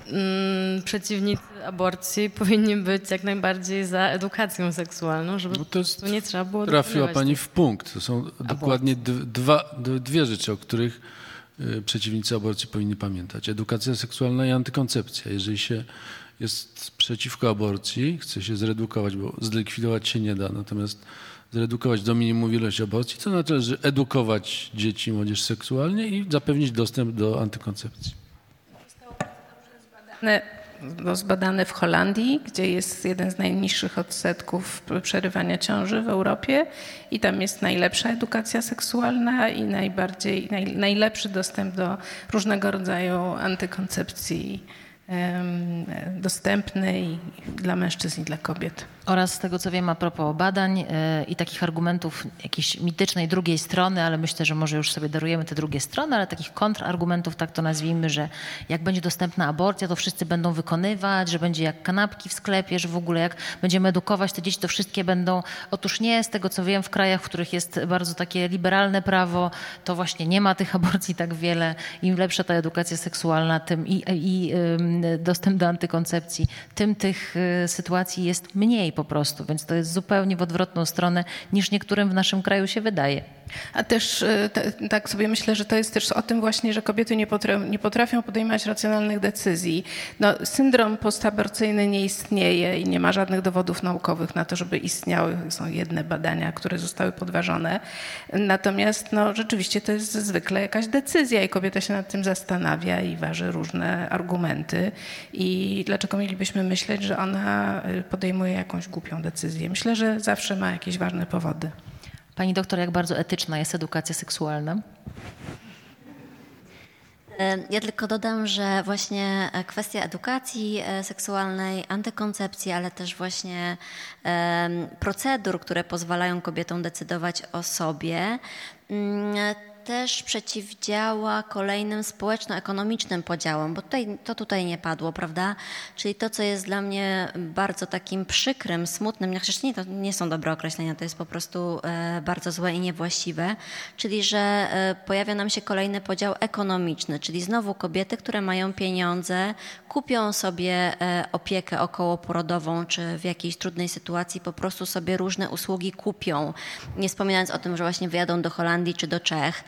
mm, przeciwnicy aborcji powinni być jak najbardziej za edukacją seksualną, żeby no to jest, nie trzeba było Trafiła Pani w punkt. To są dokładnie dwa, dwie rzeczy, o których przeciwnicy aborcji powinni pamiętać. Edukacja seksualna i antykoncepcja. Jeżeli się jest przeciwko aborcji, chce się zredukować, bo zlikwidować się nie da, natomiast zredukować do minimum ilość aborcji, to należy edukować dzieci i młodzież seksualnie i zapewnić dostęp do antykoncepcji no, zbadane w Holandii, gdzie jest jeden z najniższych odsetków przerywania ciąży w Europie i tam jest najlepsza edukacja seksualna i najbardziej, naj, najlepszy dostęp do różnego rodzaju antykoncepcji dostępnej dla mężczyzn i dla kobiet. Oraz z tego co wiem a propos badań e, i takich argumentów jakiejś mitycznej drugiej strony, ale myślę, że może już sobie darujemy te drugie strony, ale takich kontrargumentów, tak to nazwijmy, że jak będzie dostępna aborcja, to wszyscy będą wykonywać, że będzie jak kanapki w sklepie, że w ogóle jak będziemy edukować te dzieci, to wszystkie będą. Otóż nie, z tego co wiem, w krajach, w których jest bardzo takie liberalne prawo, to właśnie nie ma tych aborcji tak wiele. Im lepsza ta edukacja seksualna, tym i, i dostęp do antykoncepcji, tym tych e, sytuacji jest mniej po prostu, więc to jest zupełnie w odwrotną stronę niż niektórym w naszym kraju się wydaje. A też e, tak sobie myślę, że to jest też o tym właśnie, że kobiety nie potrafią, nie potrafią podejmować racjonalnych decyzji. No, syndrom postaborcyjny nie istnieje i nie ma żadnych dowodów naukowych na to, żeby istniały. Są jedne badania, które zostały podważone. Natomiast no, rzeczywiście to jest zwykle jakaś decyzja i kobieta się nad tym zastanawia i waży różne argumenty. I dlaczego mielibyśmy myśleć, że ona e, podejmuje jakąś głupią decyzję? Myślę, że zawsze ma jakieś ważne powody. Pani doktor, jak bardzo etyczna jest edukacja seksualna? E, ja tylko dodam, że właśnie e, kwestia edukacji e, seksualnej, antykoncepcji, ale też właśnie procedur, które pozwalają kobietom decydować o sobie, mm, też przeciwdziała kolejnym społeczno-ekonomicznym podziałom, bo tutaj, to tutaj nie padło, prawda? Czyli to, co jest dla mnie bardzo takim przykrym, smutnym, chociaż nie, to nie są dobre określenia, to jest po prostu e, bardzo złe i niewłaściwe, czyli że e, pojawia nam się kolejny podział ekonomiczny, czyli znowu kobiety, które mają pieniądze, kupią sobie e, opiekę okołoporodową, czy w jakiejś trudnej sytuacji po prostu sobie różne usługi kupią, nie wspominając o tym, że właśnie wyjadą do Holandii czy do Czech,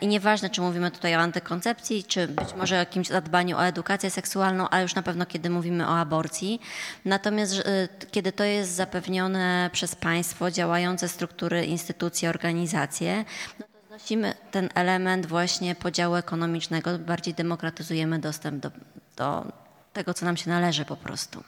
I nieważne, czy mówimy tutaj o antykoncepcji, czy być może o jakimś zadbaniu o edukację seksualną, ale już na pewno kiedy mówimy o aborcji. Natomiast e, kiedy to jest zapewnione przez państwo, działające struktury, instytucje, organizacje, no to znosimy ten element właśnie podziału ekonomicznego, bardziej demokratyzujemy dostęp do, do tego, co nam się należy po prostu.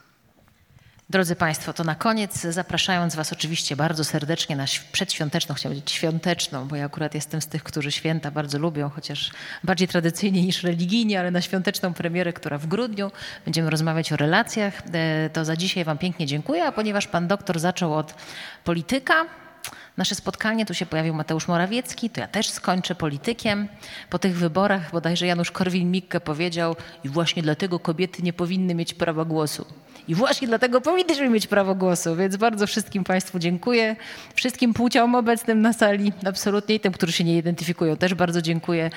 Drodzy Państwo, to na koniec zapraszając Was oczywiście bardzo serdecznie na przedświąteczną, chciałam powiedzieć świąteczną, bo ja akurat jestem z tych, którzy święta bardzo lubią, chociaż bardziej tradycyjnie niż religijnie, ale na świąteczną premierę, która w grudniu. Będziemy rozmawiać o relacjach. E, to za dzisiaj Wam pięknie dziękuję, a ponieważ Pan doktor zaczął od polityka, nasze spotkanie, tu się pojawił Mateusz Morawiecki, to ja też skończę politykiem. Po tych wyborach bodajże Janusz Korwin-Mikke powiedział i właśnie dlatego kobiety nie powinny mieć prawa głosu. I właśnie dlatego powinniśmy mieć prawo głosu, więc bardzo wszystkim Państwu dziękuję. Wszystkim płciom obecnym na sali, absolutnie i tym, którzy się nie identyfikują, też bardzo dziękuję.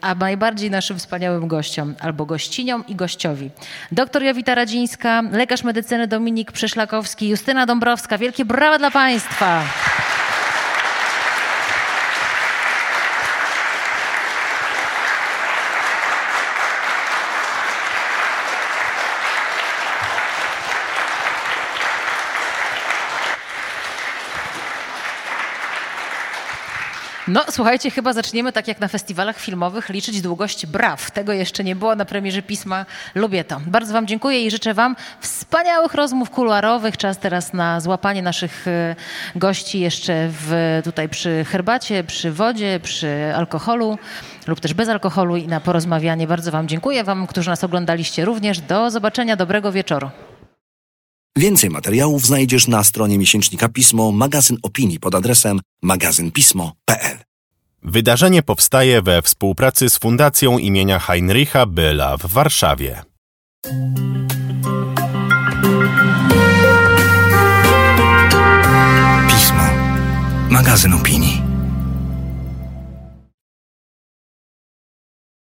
A najbardziej naszym wspaniałym gościom, albo gościniom i gościowi. Doktor Jowita Radzińska, lekarz medycyny Dominik Przeszlakowski, Justyna Dąbrowska. Wielkie brawa dla Państwa. No, słuchajcie, chyba zaczniemy tak jak na festiwalach filmowych liczyć długość braw. Tego jeszcze nie było na premierze pisma. Lubię to. Bardzo Wam dziękuję i życzę Wam wspaniałych rozmów kuluarowych. Czas teraz na złapanie naszych e, gości jeszcze w, tutaj przy herbacie, przy wodzie, przy alkoholu lub też bez alkoholu i na porozmawianie. Bardzo Wam dziękuję. Wam, którzy nas oglądaliście również. Do zobaczenia. Dobrego wieczoru. Więcej materiałów znajdziesz na stronie miesięcznika Pismo, magazyn opinii pod adresem magazynpismo.pl. Wydarzenie powstaje we współpracy z Fundacją imienia Heinricha Byla w Warszawie. Pismo. Magazyn opinii.